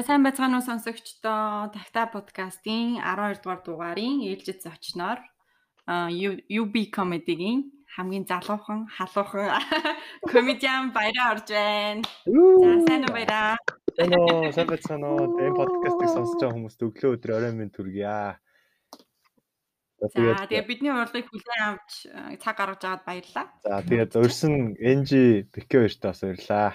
За сайн байцгаана уу сонсогчдоо. Тагта подкастын 12 дугаар дугаарын ээлжид зочноор UB comedy-гийн хамгийн залуухан, халуухан комедиан Баяраа орж байна. За сайн уу Баяраа? Сайн уу, сайн байцгаана уу. Энэ подкастыг сонсож байгаа хүмүүст өглөө өдөр орой минь төргийа. За тэгээ бидний урилгыг хүлээн авч цаг гаргаж аваад баярлалаа. За тэгээ зөрсөн NG Бэкэ хоёртаа бас баярлалаа.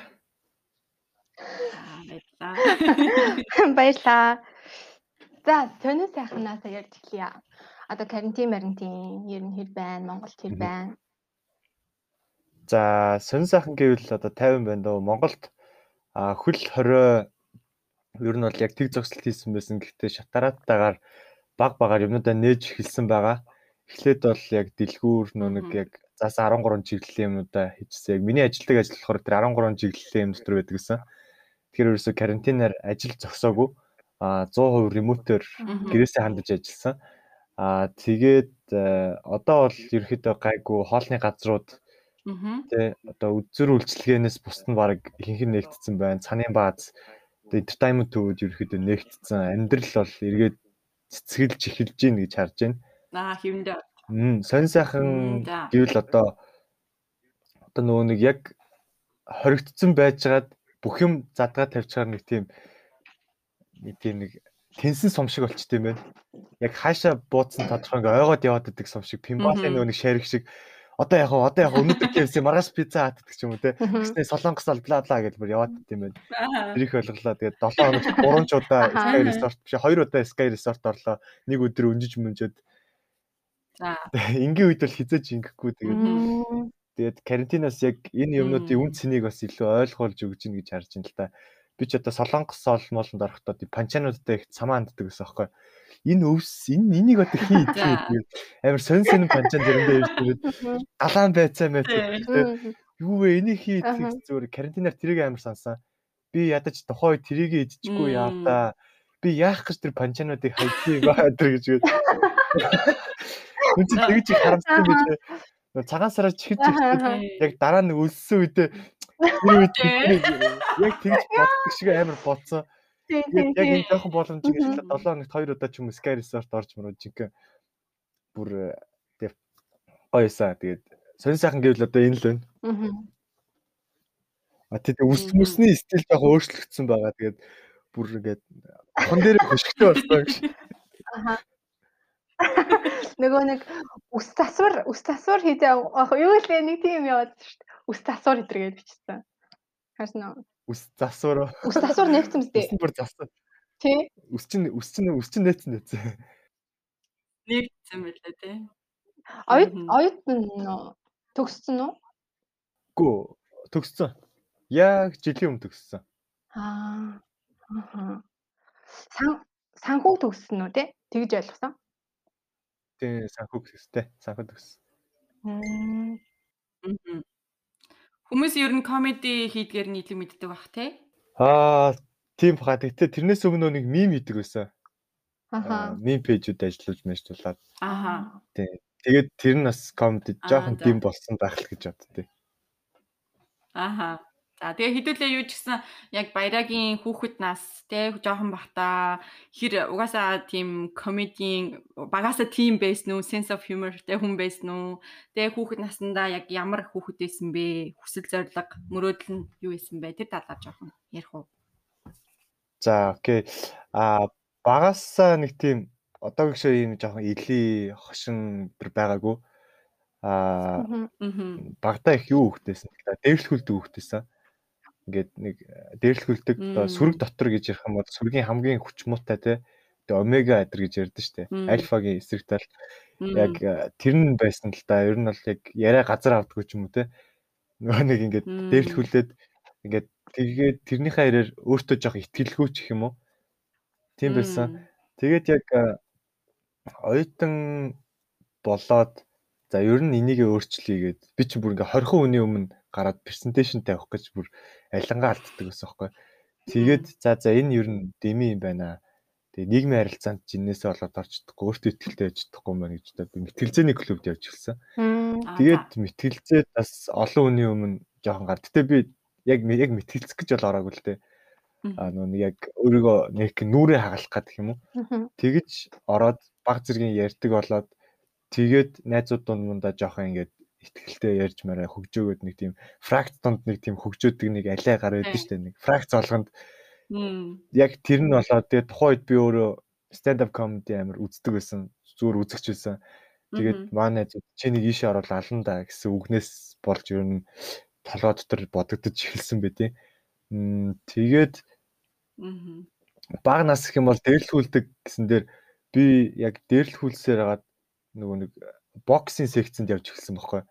Баярлалаа. Баярлалаа. За сонир сайхнаас ярьж эхлэе. Одоо карантин марантин ер нь хэр байна? Монголд хэр байна? За сонир сайхан гэвэл одоо 50 байна дөө. Монголд хөл хорой ер нь бол яг тэг зогсолт хийсэн байсан. Гэхдээ шатарааттайгаар баг багаар юмнуудаа нээж эхэлсэн байгаа. Эхлээд бол яг дэлгүүр нөө нэг яг заас 13 чиглэлийн юмнуудаа хийжсэн. Яг миний ажилтдаг ажил болохоор тэр 13 чиглэлийн юм дотор байдаг гэсэн. Тэгэхээр ерөөсө карантинаар ажил зогсоогүй. А 100% ремотоор гэрээсээ хандаж ажилласан. А тэгээд э, одоо бол ерөөхдөө гайгүй хоолны газрууд тэ одоо үзүр үйлчлэгээнээс бусд нь баг ихэнх нь нэгтцсэн байна. Цанын бааз entertainment төвүүд ерөөхдөө нэгтцсэн. Амьдрал бол эргээд цэцгэлж эхэлж гин гэж харж байна. Аа хэвэндээ. Мм сонь сайхан гэвэл одоо одоо нөгөө нэг яг хоригдсон байжгаад бүх юм задгаа тавьчихаар нэг тийм нэг тийм нэг тэнсэн сум шиг болчт юм байна. Яг хаашаа бууцсан тодорхой ингээ ойгоод яваад идэг сум шиг пимбалын нөгөө нэг шарик шиг одоо яг одоо яг өнөөдөр KFC маргааш пицца хат гэдэг ч юм уу те. Гэснээр солонгос ал бла бла гэж бүр яваад юм байна. Тэрийг ойлголоо. Тэгээд 7 хоног 3 ч удаа Sky Resort биш 2 удаа Sky Resort орлоо. Нэг өдөр өнжиж мөнжөд. За. Ингийн үед бол хизээж ингэхгүй тэгээд тэгээд карантинаас яг энэ юмнуудын үн цэнийг бас илүү ойлгуулж өгж гин гэж харж байна л та. Би ч одоо солонгос солмолонд орохдоо панчануудтай их цамаа ханддаг гэсэн аахгүй. Энэ өвс энэ энийг одоо хий гэдэг амар сонь сонь панчан зэрэндээ ирж тэгээд далаан байцаа мэт юу вэ? Энийг хий гэдэг зүгээр карантинаар тэрийг амар сансан би ядаж тухай тэрийг идчихгүй яа та. Би яах гэж тэр панчануудыг хайчих тэр гэж үгүй тэгж харамссан гэж цагаан сараа чихэж яг дараа нь өлссөн үедээ тэр үед яг тэгж боддог шиг амар бодсон яг энэ жоохон боломжийг ажиллаад 7 хоногт 2 удаа ч юм уу Sky Resort орж мөрөө жинхэнэ бүр тэг гоёсаа тэгээд сонь сайхан гэвэл одоо энэ л байна. Аа. А тэгээд үс мүсний стил жоохон өөрчлөгдсөн байгаа. Тэгээд бүр ингээд хон дээр хөшгтэй болсон гэж. Аха. Нөгөө нэг үс засвар үс засвар хийдэг юу гэлээ нэг тийм яваад шүү дээ. Үс засвар хэдэр гэж бичсэн. Харин Үс засвар. Үс засвар нээсэн мэт. Үс бүр засвар. Тий. Үс чинь үс чинь үс чинь нээсэн нээсэн. Нэгсэн байлаа тий. Оюут оюут төгссөн үү? Гүү төгссөн. Яг жилийн өмнө төгссөн. Аа. Аа. Сан санхүү төгссөн үү те? Тэгж ойлгосон. Тий, санхүү төгссөн. Санхүү. Аа. Хүмүүс ер нь комеди хийдгээр нь илүү мэддэг бах те. Аа, тийм баха. Гэтэ тэрнээс өмнө нэг мим хийдэг байсан. Аха. Мим пэйжүүд ажиллаж мэжтуулаад. Аха. Тий. Тэгээд тэр нь бас комеди жоохон дэм болсон байх л гэж боддتي. Аха. За тэгээ хэдүүлээ юу ч гэсэн яг баярагийн хүүхэд нас те жоохон бахта хэр угаасаа тийм комедийн багасаа тийм байсан уу sense of humor те хүн байсан уу? Тэгээ хүүхэд наснда яг ямар хүүхэд байсан бэ? Хүсэл зориг мөрөөдөл нь юу байсан бэ? Тэр талаар жоохон ярих уу? За окей. А багасаа нэг тийм одоо гişөө ийм жоохон илий хошин байгаагүй. А багтаа их юу хөхтэйсэн дээвлэхүүлдэг хөхтэйсэн ингээд нэг э, дээрлэхүүлдэг сүрэг дотор гэж ярих юм бол сүргийн хамгийн хүч муутай те тэгээ омега адр гэж ярьдэн штэ альфагийн эсрэг тал яг э, тэр нь байсан л да ер нь бол яг яриа газар авдаггүй ч юм уу те. Нөгөө нэг ингээд дээрлэхүүлээд ингээд тэгээд тэрнийхээ ярээр өөртөө жоох ихтгэлгүй ч юм уу. Тийм байсан. Тэгээд яг э, оюутан болоод за ер нь энийг өөрчлөе гэд би чи бүр ингээ 20 хүний өмнө гараад презентацийн тавих гэж бүр алингаа алддаг гэсэн байхгүй. Тэгээд за за энэ ер нь деми юм байна. Тэгээ нийгмийн харилцаанд жиннээсээ болоод орж чадахгүй, өөртөө ихтэй байж чадахгүй юм байна гэж одоо мэтгэлзээний клубд явж ирсэн. Тэгээд мэтгэлзээд бас олон хүний өмнө жоохон гар. Гэтэ би яг яг мэтгэлцэх гэж бол ороогүй л дээ. аа нөгөө яг өөрийгөө нэг нүрээ хагалах гэдэг юм уу. Тэгэж ороод баг зэргийн ярьдаг болоод тэгээд найзууд дунд мундаа жоохон ингээд ихтгэлтэй ярьж мараа хөгжөөгөөд нэг тийм фракц донд нэг тийм хөгжөөдөг нэг алиа гар байдаг шүү дээ. Нэг фракц олгонд яг тэр нь болоод тэгээд тухайн үед би өөрөө stand up comedy амар үздэг байсан. Зүгээр үзэгч байсан. Тэгээд манай чи нэг ийшээ орол алан да гэсэн үгнээс болж ер нь толгой дотор бодогдож эхэлсэн бэ тий. Тэгээд баг нас гэх юм бол дээрлэхүүлдэг гэсэн дээр би яг дээрлэхүүлсээр хагаад нөгөө нэг боксинг секцэнд явж эхэлсэн бохоггүй.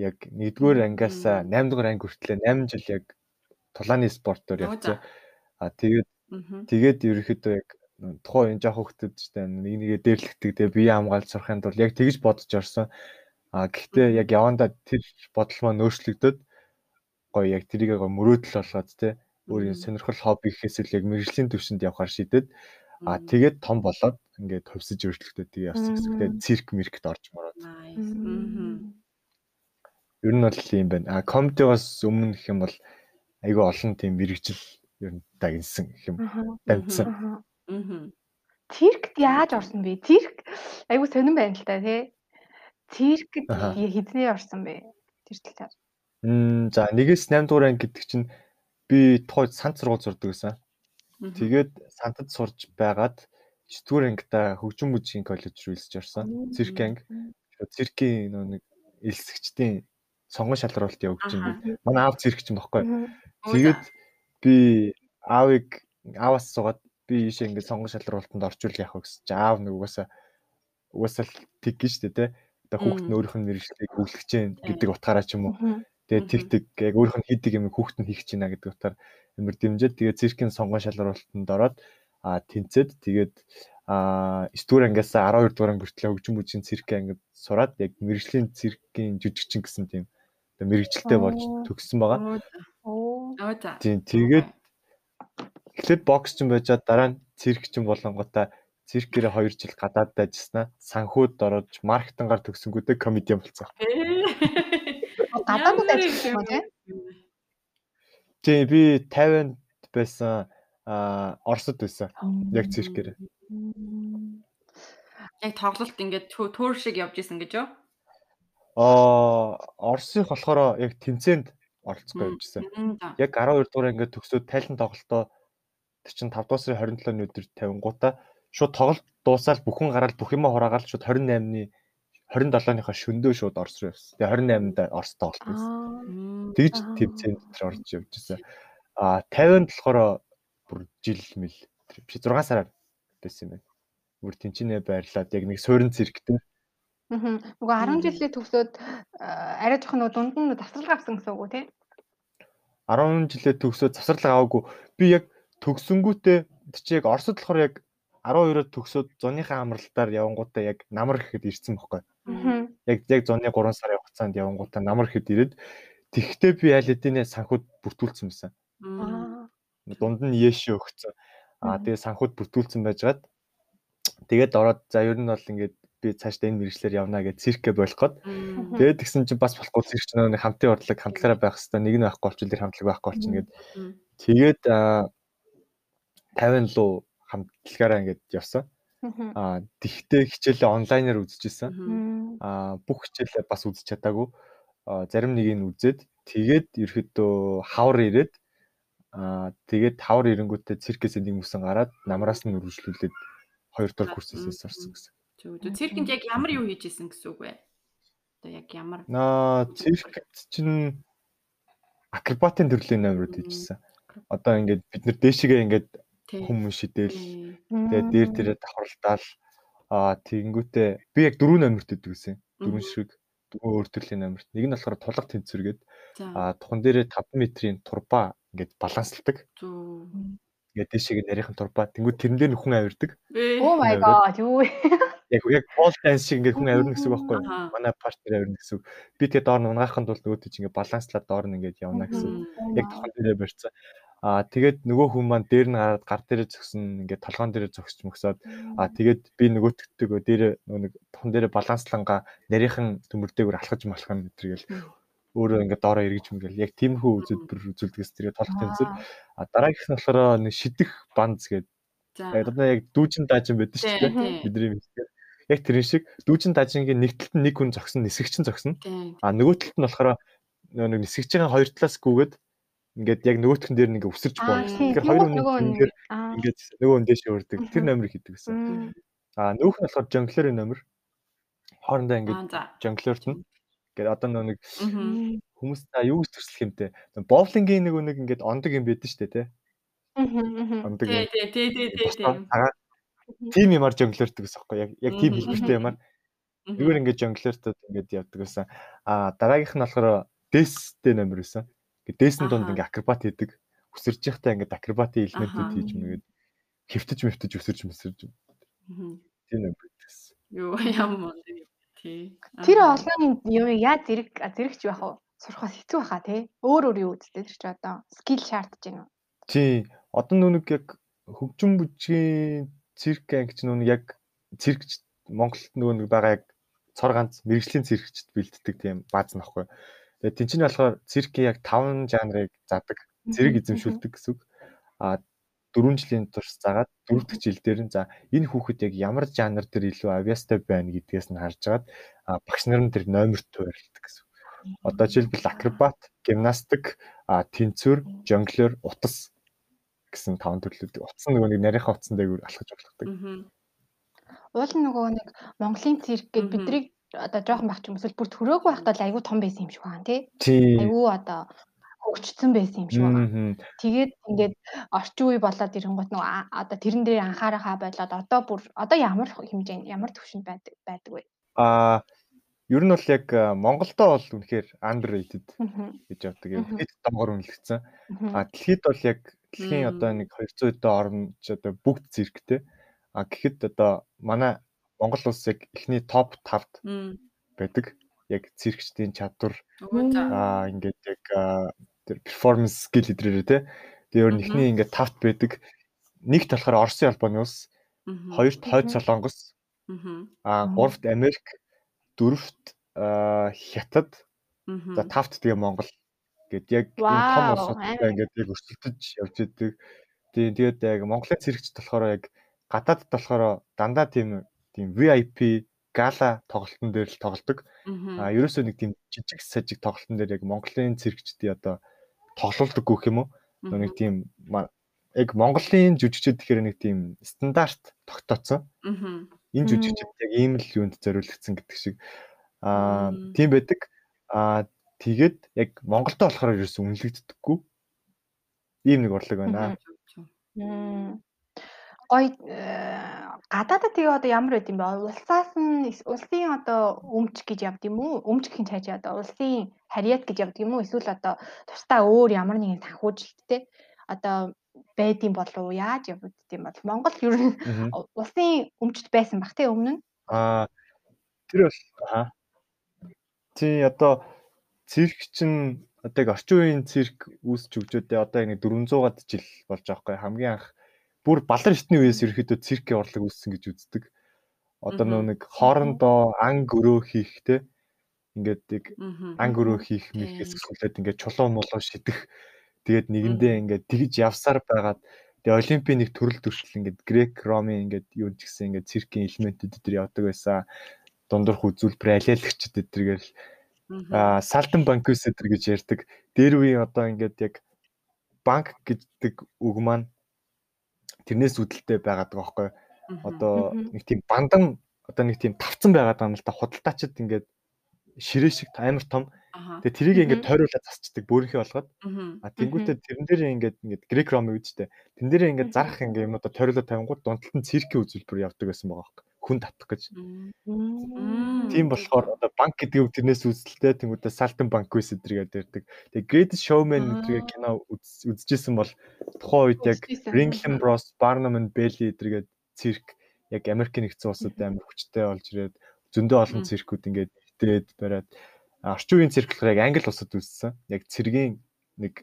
Яг 1-р ангиас 8-р анги хүртлээр 8 жил яг тулааны спортоор явцсан. А тэгээд тэгээд ерөөхдөө яг тухайн энэ жоох хөвгтөд штэ нэг нэгэ дээрлэгдэг тэгээ бие хамгаалж сурахын тулд яг тэгж бодож орсон. А гэхдээ яг явандаа тэр бодол маань өөрчлөгдөд гоё яг тэрийг гоё мөрөөдөл болгоод те өөрийн сонирхол хобби гэхээс л яг мэрэгжлийн төвшөнд явахаар шийдэд. А тэгээд том болоод ингээд төвсөж өөрчлөлтөө тэгээ явсан гэсэн. Тэгээд цирк мэркт орж мороод. Ер нь бол юм байна. А комедигоос өмнө гэх юм бол айгүй олон тийм мэрэгжил ер нь дагнсан гэх юм дамжсан. Циркт яаж орсон бэ? Цирк айгүй сонирн байна л та тий. Циркт хэднээ орсон бэ? Тэр талаар. Мм за 1-ээс 8 дугаар анги гэдэг чинь би тухайд сант сургууль сурдаг гэсэн. Тэгээд сантад сурж байгаад 9 дугаар ангида хөгжим мужийн коллеж руу илсэж орсон. Цирк анги. Циркийн нөө нэг элсэгчдийн сонгон шалралт явуулж байна. Манай аав циркч юм баггүй. Тэгээд би аавыг ааваас суугаад би ийшээ ингээд сонгон шалралтанд орчуул яах вэ гэсэн чи аав нэг угаасаа угаасаа тэг гэж штэ тэ. Одоо хүүхд нь өөрийнх нь мэрэгчлийг хөглөх чинь гэдэг утгаараа ч юм уу. Тэгээд тэг тэг яг өөрийнх нь хийдэг юм хүүхэд нь хийх гэж байна гэдэг утгаар ямар дэмжээд тэгээд циркийн сонгон шалралтанд ороод а тэнцээд тэгээд а 9 дугаар ангиас 12 дугаар анги хүртэл хөгжим бүжгийн циркийн ангид сураад яг мэрэгжлийн циркийн жүжигчин гэсэн тийм мэрэгчлээ болж төгссөн байгаа. Оо за. Тийм тэгээд эхлээд боксчин байжгаад дараа нь циркчин болонготой циркээрээ 2 жил гадаад ажилласнаа санхүүд ороод маркетингаар төгсөнгүүтээ комедиан болцсон. Гадаадд ажилласан юм тий. Тийм би 50-нд байсан а Оросд байсан. Яг циркээр. Яг тоглолт ингээд тур шиг явж исэн гэж юу? Аа Оросыг болохоор яг тэмцээнд оролцохгүй явжсэн. Яг 12 дугаар ингээд төгсөөд тайлан тоглолтоо тэр чин 5 дугаар сарын 27-ны өдөр 50 гута шууд тоглолт дуусаад бүхэн гараад бүх юм хураагаад шууд 28-ны 27-ныхаа шөндөө шууд Орос руу явсан. Тэгээ 28-нд Орос тоглолт байсан. Тэгж тэмцээнд тэр орж явж байсан. А 50-нд болохоор бүр жил мэл биш 6 сараар байсан юм байна. Бүр тэнцэнэ байрлаад яг нэг суурин цирктэй. Аа. Нөгөө 10 жилийн төгсөөд арай жоох нөгөө дунд нь завсралгаа авсан гэсэн үг үү те? 10 жилээ төгсөөд завсралгаа аваагүй. Би яг төгсөнгүүтээ чи яг Оросд болохоор яг 12-оор төгсөөд зуныхаа амралтаар явангуудаа яг намар гэхэд ирсэн байхгүй. Яг яг зуны 3 сарын хугацаанд явангуудаа намар гэхэд ирээд тэгхдээ би аль хэдийнэ санхуд бүртгүүлсэн байсан. Дунд нь яшээ өгцөн. Аа тэгээ санхуд бүртгүүлсэн байжгаад тэгээд ороод за ер нь бол ингээд би цаашдаа энэ мэрэгчлэр явна гэж циркэ болгоход тэгээд тэгсэн чинь бас болохгүй циркч нэг хамтын урдлаг хамтлагаараа байх хэвээр нэг нь байхгүй болчихвол хамтлаг байхгүй болчихно гэд тэгээд 50 луу хамтлагаараа ингээд явсан. Аа тэгтээ хичээлээ онлайнаар үзчихсэн. Аа бүх хичээлээ бас үзэж чадаагүй. Аа зарим нэг нь үзээд тэгээд ерөөдөө хавар ирээд аа тэгээд хавар ирэнгүүтээ циркээс нэг мөсөн гараад намраас нь үргэлжлүүлээд хоёр дахь курсээс орсон гэсэн. Зөв. Циркэнд яг ямар юу хийж исэн гэсэн үг вэ? Одоо яг ямар? Аа циркт чинь акробатын төрлийн номерууд хийжсэн. Одоо ингээд бид нар дээшгээ ингээд хүмүүс шидэл тэгээд дээр дээрээ давхарлалдаал аа тэгэнгүүтээ би яг дөрөв номерт өгдөг гэсэн. Дөрөв шиг дөрөв өөр төрлийн номерт. Нэг нь болохоор тулга тэнцвэргээд аа тухан дээрээ 5 метрийн турба ингээд балансладаг. Ингээд дэшегээ нарийнхан турба. Тэнгүүд тэрэн дээр хүн авирдаг. Oh my god юу яг яг пол данс шиг ингээд хүн авирна гэсэн үг байхгүй юу? Манай партнер авирна гэсэн үг. Би тэгээ доор нь унгахын тулд нөгөө тийч ингээд баланслаад доор нь ингээд явна гэсэн. Яг тохон дээрээ барьцсан. Аа тэгээд нөгөө хүн маань дээр нь гараад гар дээрээ зөксөн ингээд толгоон дээрээ зөксч мөксөд аа тэгээд би нөгөө төгтөгөө дээр нөгөө нэг тухан дээрээ баланслангаа нарийнхан төмөрдөөгөр алхаж малах нь өдргээл өөрөө ингээд доороо эргэж мэгэл яг тиймэрхүү үзэлбэр үзүүлдэгс тэрийг толох тэнцэр а дараагийнх нь болохоор нэг шидэх банз гэдэг яг одоо яг дүүжин даажин байдаг шүү дээ. бидний мэдхээр яг тэрэн шиг дүүжин даажингийн нэг талд нь нэг хүн зогсно нисгэгчин зогсно а нөгөө талд нь болохоор нэг нисгэж байгаа хоёр талаас гүгээд ингээд яг нөгөөтгөн дээр нэг өсөрч боно. Тэгэхээр хоёр хүн ингээд ингээд нөгөө хүн дэше өрдөг. Тэр номерыг хийдэг гэсэн. Аа нөгөөх нь болохоор жонглерийн номер. Хоорондоо ингээд жонглерт нь ингээд одоо нэг хүмүүс та юу гэж төрслөх юмтэй. Боулингийн нэг нэг ингээд ондог юм байдаг шүү дээ, тий. Ондог. Тий, тий, тий, тий, тий. Тим юмар жонглердэг гэсэн юм. Яг яг тим хэлбэртэй юмар. Зүгээр ингээд жонглертод ингээд явдаг гэсэн. Аа дараагийнх нь болохоор дэстэй номер байсан. Ингээд дээсэн донд ингээд акробат хийдэг. Өсөрж явахдаа ингээд акробатын элементүүд хийж мэгээд хэвтэж мэвтэж өсөрж мэсэрж. Тийм юм байдагс. Юу ямар. Тэр олон юм яа зэрэг зэрэгч байх уу? Сурахаас хэцүү баха тий. Өөр өөр юу үсттэй тэр чи одоо скил шаардж байна уу? Тий. Одоо нүг яг хөгжим бүжгийн цирк ангич нүг яг циркч Монголд нөгөө нэг байгаа яг цор ганц мэрэгжлийн циркчд бэлддэг тийм бааз нөхгүй. Тэгээ тэнцэн болохоор циркийн яг 5 жанрыг задаг. Зэрэг эзэмшүүлдэг гэсэн үг. А 4 жилийн турш загаад 4 дахь жил дээр нь за энэ хүүхэд яг ямар жанр дээр илүү авьяастай байна гэдгээс нь харж агаад багш нар нь тэр номерт туурлдаг гэсэн. Одоо жишээлбэл акробат, гимнастик, тэнцвэр, жонглер, утас гэсэн таван төрлүүд. Утас нь нөгөө нэг нарийнхаа утсан дээр алхаж болгодог. Уул нөгөө нэг Монголын цирк гэдэг бидрийг одоо жоохон байх ч юм эсвэл бүр төрөөгүй байхдаа л айгүй том байсан юм шиг байна тий. Айгүй одоо хөгжсөн байсан юм шиг байна. Тэгээд ингээд орчин үе болоод ирэнгүүт нөгөө одоо тэрэн дээр анхаарахаа болоод одоо бүр одоо ямар хэмжээнд ямар төвшөнд байдаг байдаг вэ? Аа ер нь бол яг Монголдо бол үнэхээр underrated гэж явдаг. Дэлхийд доогоор үнэлэгдсэн. А дэлхийд бол яг дэлхийн одоо нэг 200 дэх орн ч одоо бүгд зэрэгтэй. А гэхэд одоо манай Монгол улс яг эхний топ 5-д байдаг. Яг циркчдийн чадвар аа ингээд яг тэр перформанс скил хэдрээрээ те. Тэгээ өөр нэхний ингээд 5-т байдаг. Нэгт болохоор Оросын албаны улс, хоёрт Хойд Солонгос, аа гуравт Америк, дөрөвт Хятад, за тавт тэгээ Монгол гэд яг энэ том улсуудтай ингээд яг өрсөлдөж явж идэг. Тэгээд яг Монголын циркчд болохоор яг гадаадд болохоор дандаа тийм тийм VIP гала тоглолтын дээр л тоглодог. А ерөөсөө нэг тийм жижиг сажиг тоглолтын дээр яг Монголын циркчдийн одоо тоглолдог гэх юм уу? Нэг тийм яг Монголын жүжигчд тэгэхээр нэг тийм стандарт тогтооцсон. Энэ жүжигчд яг ийм л юунд зориулагдсан гэдэг шиг аа тийм байдаг. Аа тэгээд яг Монголдо болохоор ерөөсөө үнэлэгддэггүй. Ийм нэг урлаг байна гоё э, гадаадад тэгээ одоо ямар байд юм бэ? Улсаас нь улсын одоо өмч гэж явд юм уу? Өмч гэхин цааш одоо улсын харьяат гэж явд юм уу? Эсвэл одоо тусдаа өөр ямар нэгэн санхүүжилттэй одоо байдсан болов? Яаж явд юм бол Монгол ер нь улсын өмчт байсан бах тий өмнө нь? Аа тэр бол аа тий одоо цирк чинь одоо яг орчин үеийн цирк үүсч өгчөөдөө одоо нэг 400-аад жил болж байгаа хгүй хамгийн анх бүр балар эртний үеэс ерөөхдөө циркийн урлаг үүссэн гэж үздэг. Одоо нөө нэг хоорондоо ан гөрөө хийх те. Ингээд нэг ан гөрөө хийх мэхээс эхлээд ингээд чулуу молоо шидэх. Тэгээд нэгэндээ ингээд тэгж явсаар байгаад тэгээ олимпийн нэг төрөл төршил ингээд грек ромын ингээд юу ч гэсэн ингээд циркийн элементүүд өдр явдаг байсан. Дундурх үзүүлбэр алиалагчд өдргээл а салдан банкус өдр гэж ярьдаг. Дээр үеийн одоо ингээд яг банк гэдэг үг маань тэрнээс үүдэлтэй байгаад байгаа байхгүй одоо нэг тийм бандан одоо нэг тийм тавцсан байгаад байгаа юм л та. Худалдаачид ингээд ширээ шиг амар том. Тэгээ тэрийг ингээд тойруулаад засчдаг бөөрийнхээ болгоод а тэнгуүтээ тэрэн дээр ингээд ингээд грек ром үдтэй тэн дээр ингээд зарах ингээд юмудаа тойруулаад тавингууд дундтал нь циркийн үзүүлбэр явдаг байсан байгаа байхгүй хүн татах гэж. Тийм болохоор одоо банк гэдэг үг тэрнээс үзэлтэй тэнгуүтээ салтан банк байсан эдрэгээд ярьдаг. Тэгээ Great Showman эдрэгээ кино үзчихсэн бол тухайн үед яг Ringling Bros, Barnum and Bailey эдрэгээд цирк яг Америк нэгдсэн улсад амар хүчтэй болж ирээд зөндөө олон циркүүд ингээд нэтээд бариад орчин үеийн цирк болохоор яг Англи улсад үүссэн. Яг цэргийн нэг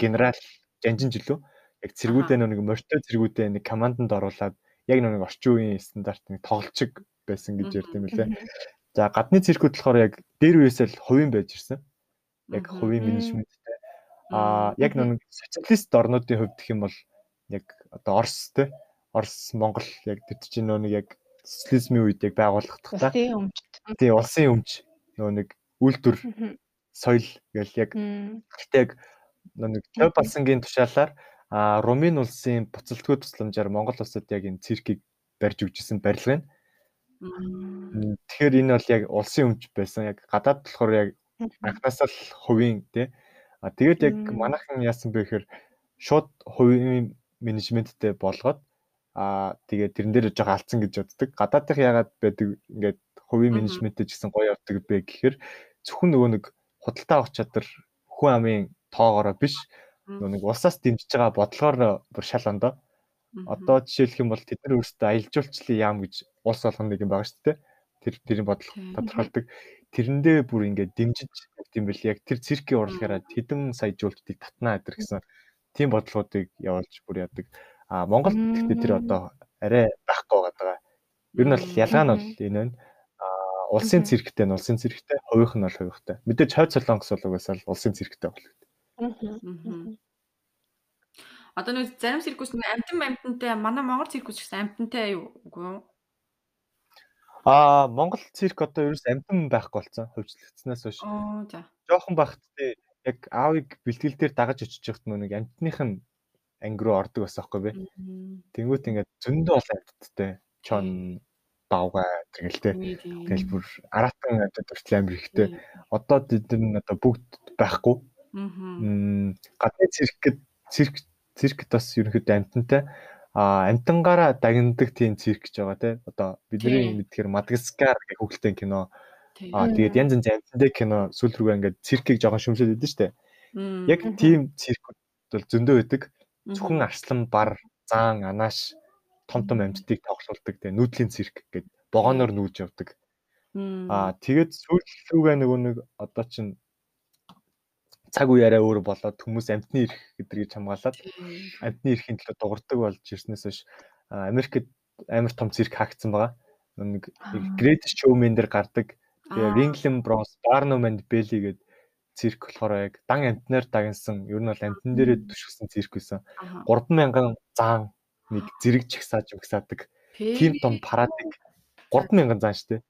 генерал жанжин жилүү. Яг цэргүүдээ нэг морьтой цэргүүдээ нэг команданд оруулаад яг нэг орчин үеийн стандарт нэг тоглолчиг байсан гэж ярьд юм лээ. За гадны циркүүд болохоор яг дээр үеэсээ л хувийн байж ирсэн. Яг хувийн менежменттэй. Аа яг нэг социалист орнуудын хувьд гэх юм бол яг одоо Орос те. Орос Монгол яг тэр чинь нөө нэг яг социализмын үед яг байгуулагдах та. Тийм улсын өмч. Нөө нэг үйлдвэр соёл гэл яг гэхдээ яг нэг төв балсангийн тушаалаар а Румын улсын буцалтгүй тусламжаар Монгол улсад яг энэ циркийг барьж өгчсэн барилга нь. Тэгэхээр энэ бол яг улсын өмч байсан. Яг гадаад болохоор яг анхнаасаа л хувийн тий. А тэгээд яг манайхан яасан бэ гэхээр шууд хувийн менежменттэй болгоод а тэгээд тэрэн дээр жоохон алдсан гэж боддог. Гадаадх ягаад байдаг ингээд хувийн менежменттэй ч гэсэн гоё явдаг бэ гэхээр зөвхөн нөгөө нэг худалдаа авах чадвар хүн амын тоогоороо биш нэг улсаас дэмжиж байгаа бодлогоор бүр шал ондоо. Одоо жишээлх юм бол тэд нар өөрсдөө аялал жуулчлалын яам гэж улс болгоно нэг юм байгаа шүү дээ. Тэр тэрийн бодлого тодорхойлдог. Тэрэндээ бүр ингээд дэмжиж гэм бэл яг тэр циркийн урлагаараа хэдэн сая жуулчдыг татнаа гэдэр гэсэн тийм бодлогоодыг явуулж бүр яадаг. А Монголд гэхдээ тэр одоо арай байхгүй байгаа. Ер нь бол ялгаа нь бол энэ байна. Улсын цирктэй нь улсын цирктэй, хувийнх нь бол хувийнхтай. Мэдээж хойд солонгос бол угаасаа улсын цирктэй болох. Одоо нэг зарим циркус нэг амтан амтантай манай Монгол циркус гэсэн амтантай юу үгүй юу? Аа Монгол цирк одоо ерөөс амтан байхгүй болсон хөвчлөгдснөөс хойш. Оо за. Жохон багт тий яг аавыг бэлтгэл дээр дагаж очиж явахт нэг амтных нь анги руу ордог байсан байхгүй бэ. Тэнгүүт ингээд зөндөө бол амтттай. Чон давгаа тэгэлтэй. Тэгэл бүр аратан амтад хүртэл амир ихтэй. Одоо тэд нар одоо бүгд байхгүй. Аа. Гадны циркэд цирк циркт бас ерөнхийдөө амтантай. А амтангаараа дагнадаг тийм цирк гэж байгаа те. Одоо бидний мэдхээр Мадагаскар гэх хөгөлтэй кино. А тэгээд янз янз амтантай кино сүүл рүүгээ ингээд циркийг жоохон шүмжлээд байдаг штэ. Яг тийм циркүүд бол зөндөө байдаг. Зөвхөн арслан бар заан анааш том том амьтдыг тоглуулдаг те. Нүүдлийн цирк гэдэг богоноор нүүж явдаг. А тэгээд сүүл рүүгээ нөгөө нэг одоо чин цаг үеэрээ өөр болоод хүмүүс амтны эрх гэдгийг хамгаалаад амтны эрхийн төлөө дуурдаг болж ирснээс хойш Америкт амар том цирк хаагдсан байгаа. Нэг Great Showman дээр гардаг. Тэгээ Ringling Bros, Barnum and Bailey гэдэг цирк болохоор яг дан амтнаар дагнсан ер нь бол амтан дээрээ түшгсэн цирк байсан. 30000 заан нэг зэрэг чагсааж өгсаадаг. Тим том парадыг 30000 заан штэ.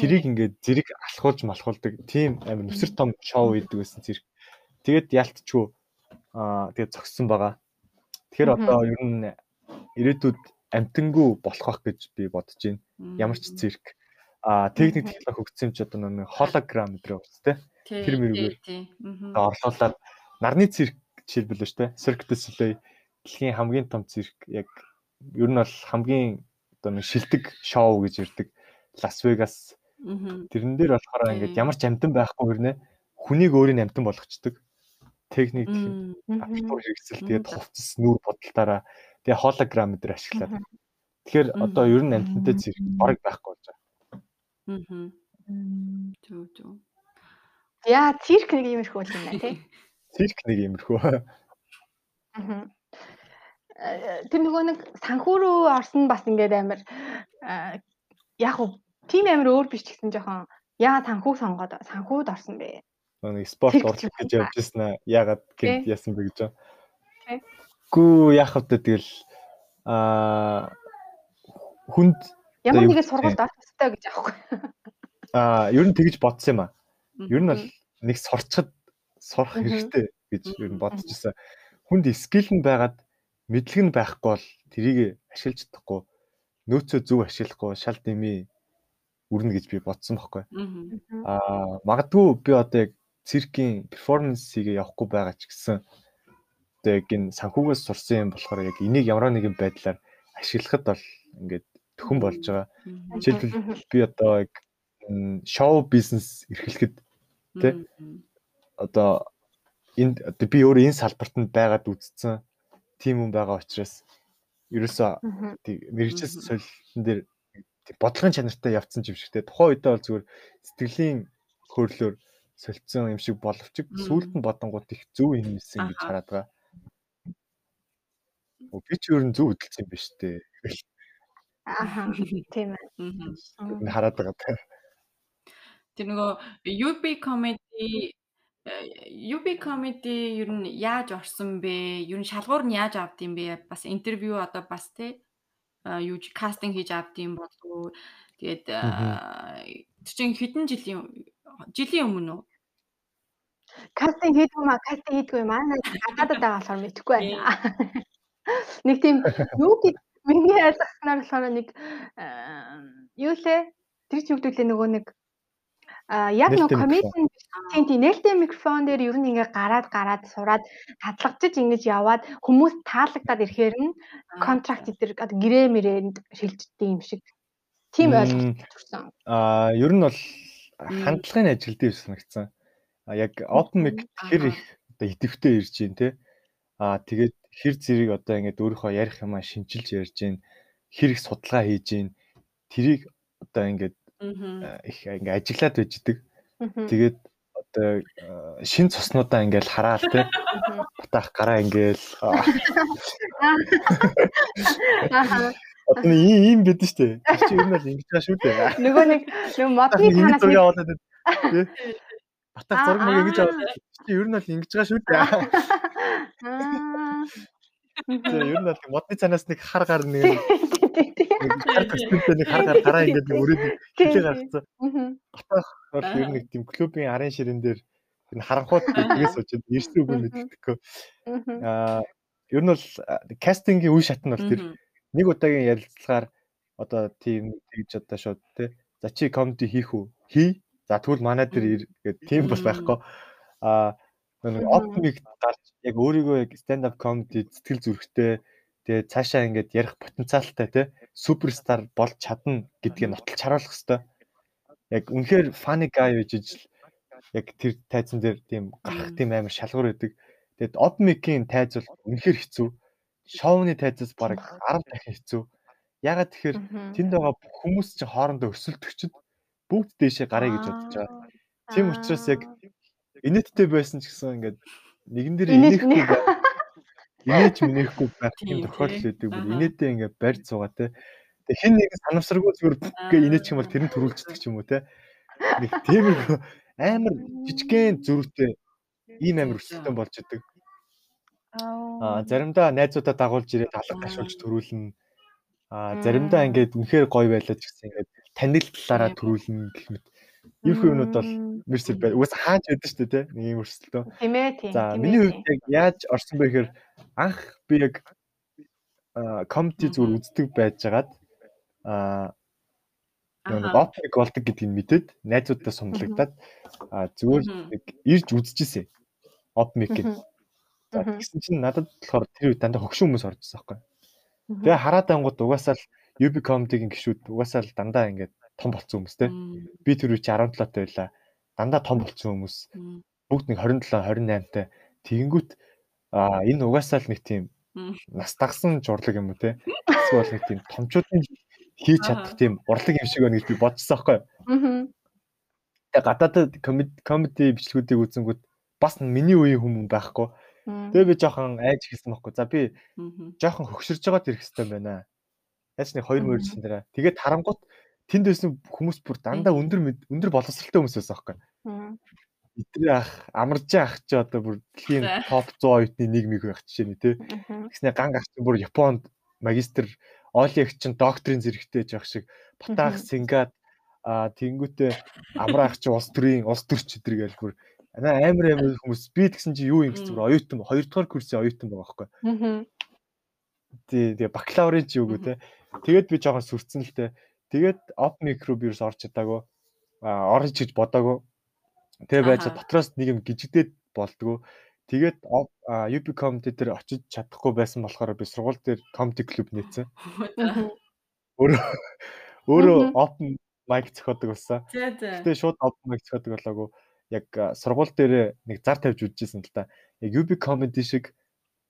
Тэрийг ингээд зэрэг алхуулж малхуулдаг. Тим амар нүсэр том шоу хийдэг байсан цирк. Тэгээд ялтчгүй аа тэгээд зогссон байгаа. Тэгэхээр одоо ер нь ирээдүйд амтангуу болох байх гэж би бодож байна. Ямар ч цирк. Аа техник технологи хөгжсөн ч одоо нэг холограм мэтрээ үстэй. Тэр мэрүүгээр орлуулад нарны цирк жишээлбэл шүү дээ. Cirque du Soleil дэлхийн хамгийн том цирк яг ер нь бол хамгийн одоо нэг шилдэг шоу гэж ирдэг. Лас Вегас. Тэрэн дээр болохоор ингээд ямар ч амтан байхгүй хэрнээ хүнийг өөрийн амтан болгочдөг техник аппликатор хэрэгсэл тэгээд хувцас нүүр бодолтаараа тэгээд холограм дээр ашиглаад. Тэгэхээр одоо ер нь амтантай зэрэг бараг байхгүй болж байгаа. Аа. Зөв зөв. Яа, цирк нэг иймэрхүү юм байна тий. Цирк нэг иймэрхүү. Аа. Тэр нөгөө нэг санхүү рүү орсон бас ингээд амар яг уу тийм амар өөр биш ч гэсэн жоохон яа санхүү сонгоод санхүүд орсон бэ? Нэг спорт урлаг гэж явж ирсэн аа ягаад гэнт яасан бэ гэж. Гүү яах вэ тэгэл аа хүнд ямар нэгэн сургуульд орох хэрэгтэй гэж аахгүй. Аа ер нь тэгж бодсон юм аа. Ер нь бол нэг сурчхад сурах хэрэгтэй гэж ер нь бодож ирсэн. Хүнд скил нь байгаад мэдлэг нь байхгүй бол тэрийг ашиглаж чадахгүй нөөцөө зөв ашиглахгүй шал дэмий үрнэ гэж би бодсон байхгүй. Аа магадгүй би одоо яг циркийн перформансыг явахгүй байгаа ч гэсэн одоо яг энэ санхүүгээс сурсан юм болохоор яг энийг ямар нэгэн байдлаар ашиглахад бол ингээд төхөн болж байгаа. Жишээлбэл би одоо яг шоу бизнес эрхлэхэд тий одоо энд би өөрөө энэ салбарт нь байгаад үзсэн тийм хүн байгаа учраас ерөөсөө мэрэгчл солилтын дээр бодлогын чанартай явцсан юм шигтэй. Тухайн үедээ бол зүгээр сэтгэлийн хөөрлөөр солилцсон юм шиг боловч сүүлд нь бодонгууд их зөв юм ийсэн гэж хараад байгаа. Би ч өөр нь зөв хөдөлсөн юм биш үү? Аа тийм ээ. хараад байгаа. Тэр нөгөө UB comedy UB comedy ер нь яаж орсон бэ? Ер нь шалгуур нь яаж авд юм бэ? Бас интервью одоо бас те юу кастинг хийж авд юм болов уу? Тэгээд тэр чинь хэдэн жилийн жилийн өмнө үү? Кастинг хийдгүй маа, кастинг хийдгүй маа. Гадаадад байгаа болохоор мэдэхгүй байна. Нэг тийм юу гэж миний ойлгосноор болохоор нэг юу лээ? Тэр ч үгдүүлээ нөгөө нэг А яг нэг комедиан тийм тийм нээлттэй микрофон дээр ер нь ингээ гараад гараад сураад хадлагчиж ингэж яваад хүмүүс таалагдаад ирэхээр нь контракт дээр гэрээ мэрэнд шилждэг юм шиг тийм ойлголт төрсэн. А ер нь бол хандлагын ажил дээр санагдсан. А яг open mic хэр их одоо идэвхтэй ирж байна те. А тэгээд хэр зэрэг одоо ингээд өөрийнхөө ярих юмаа шинжилж ярьж байна. Хэр их судалгаа хийж байна. Тэрийг одоо ингээд их ингээ ажиглаад байж идэг. Тэгээд одоо шин цуснуудаа ингээл хараал те батаах гараа ингээл Одоо ийм ийм бидэн штэ. Чи ер нь л ингэж байгаа шүү дээ. Нөгөө нэг нөгөө модны танаас зураг аваад тий. Батаах зураг мөг ингэж аваад чи ер нь л ингэж байгаа шүү дээ. Тэгээ ер нь л модны цанаас нэг хар гар нэг хар төсөлтэй нэг хар гар гараа ингээд өрөөд хилээ гаргацсан. Батаах бол ер нь нэг тийм клубын арын ширэн дээр энэ харанхууд тгээс сууж ирсэн үг мэддэхгүй. Аа ер нь бол кастингийн үе шат нь бол тэр нэг удаагийн ярилцлагаар одоо тийм тэгж одоо шууд тий за чи комеди хийх үү? Хий. За тэгвэл манай дээр гээд тийм бол байхгүй. Аа нэг опмиг гарч яг өөрийгөө яг stand up comedy сэтгэл зүрэхтэй тэгээ цаашаа ингээд ярих потенциалтай тий суперстар болж чадна гэдгийг нотолж харуулах хэвээр. Яг үнэхээр funny guy гэж ижил яг тэр тайзан дээр тийм гарах тийм амар шалгуур өгдөг. Тэгээд opmic-ийн тайз бол үнэхээр хэцүү. Шоуны тайзаас бараг 10 дахин хэцүү. Ягаад тэгэхээр тэнд байгаа хүмүүс чинь хоорондоо өсөлтөгчд бүгд дээшээ гарыг гэж бодож байгаа. Тийм учраас яг инээдтэй байсан ч гэсэн ингээд нэгэн дээр инээхгүй инээж минэхгүй байх тийм тохиолдол өгдөг. Бүр инээдээ ингээд барьж суугаа те. Тэг хин нэг санамсаргүй зүгээр гээ инээчих юм бол тэр нь төрүүлждэг ч юм уу те. Нэг тийм амар жижигхэн зөрүүтэй ийм амар өсөлтөн болж идэг. Аа заримдаа найзуудаа дагуулж ирээд алга гашуулж төрүүлнэ. Аа заримдаа ингээд үнэхээр гоё байлаа ч гэсэн ингээд танил талаараа төрүүлнэ гэх мэт. Иймэрхүү юмнууд бол Мерсел бай. Уус хааж байдаг шүү дээ? Нэг юм өрсөлдөө. Тийм ээ, тийм. За, миний хувьд яг яаж орсон бэ гэхээр анх би яг комеди зүгээр үздэг байжгаад аа нэг опик болдог гэдгийг мэдээд найзуудтай сумлагдаад зүгээр ирж үзчихсэн. Опмик гэдэг. За тэгсэн чинь надад болохоор тэр үед дандаа хөгшин хүмүүс оржсэн байхгүй. Тэгээ хараад ангууд угаасаа л UB comedy-гийн гişүүд угаасаа л дандаа ингээд том болцсон хүмүүс те. Би тэр үе чи 17 таа байлаа. Дандаа том болцсон хүмүүс. Бүгд нэг 27, 28 таа. Тэгэнгүүт а энэ угаасаа л нэг тийм нас дагсан журлаг юм уу те. Эсвэл нэг тийм томчуудын хийж чадах тийм урлаг юм шиг байна гэж би бодсон байхгүй. Аа. Тэгээ гадаадд комеди бичлэгүүдийг үзэнгүүт бас миний үеийн хүмүүс байхгүй. Тэгээ би жоохон айж хэлсэн байхгүй. За би жоохон хөгшөрж байгаад ирэх хэрэгтэй байна. Яаж нэг 2 мөржсэн дээрээ. Тэгээд харангуут тэнд байсан хүмүүс бүр дандаа өндөр өндөр боловсралтай хүмүүс байсан байхгүй. Итрээ ах, амарж ах чи одоо бүр дэлхийн топ 100 оюутны нэг мэг байх жишээ нь тий. Тэгснэ ганг ах чи бүр Японд магистр Олиг чин докторийн зэрэгтэй жаах шиг Батаах Сингад а тэнгүүтээ амраах чи улс төрийн улс төрч өдр гээл бүр амар амар хүмүүс би тэгсэн чи юу юм гэсэн зүгээр оюутан хоёр дахь курсын оюутан байгаа байхгүй. Аа. Тий, тэгээ бакалаврын чи юу те. Тэгээд би жоохон сүрцэн л те. Тэгээд оп микро вирус орж чадаагүй. А орж гэж бодоагүй. Тэгээ байж дотроос нэг юм гжигдээд болдгоо. Тэгээд UB comedy дээр очиж чадахгүй байсан болохоор би сургууль дээр comedy club нээсэн. Өөрөө өөрөө open mic зохиодог болсон. Гэтэ шууд open mic зохиодог болоогүй. Яг сургууль дээр нэг зар тавьж үзчихсэн л да. Яг UB comedy шиг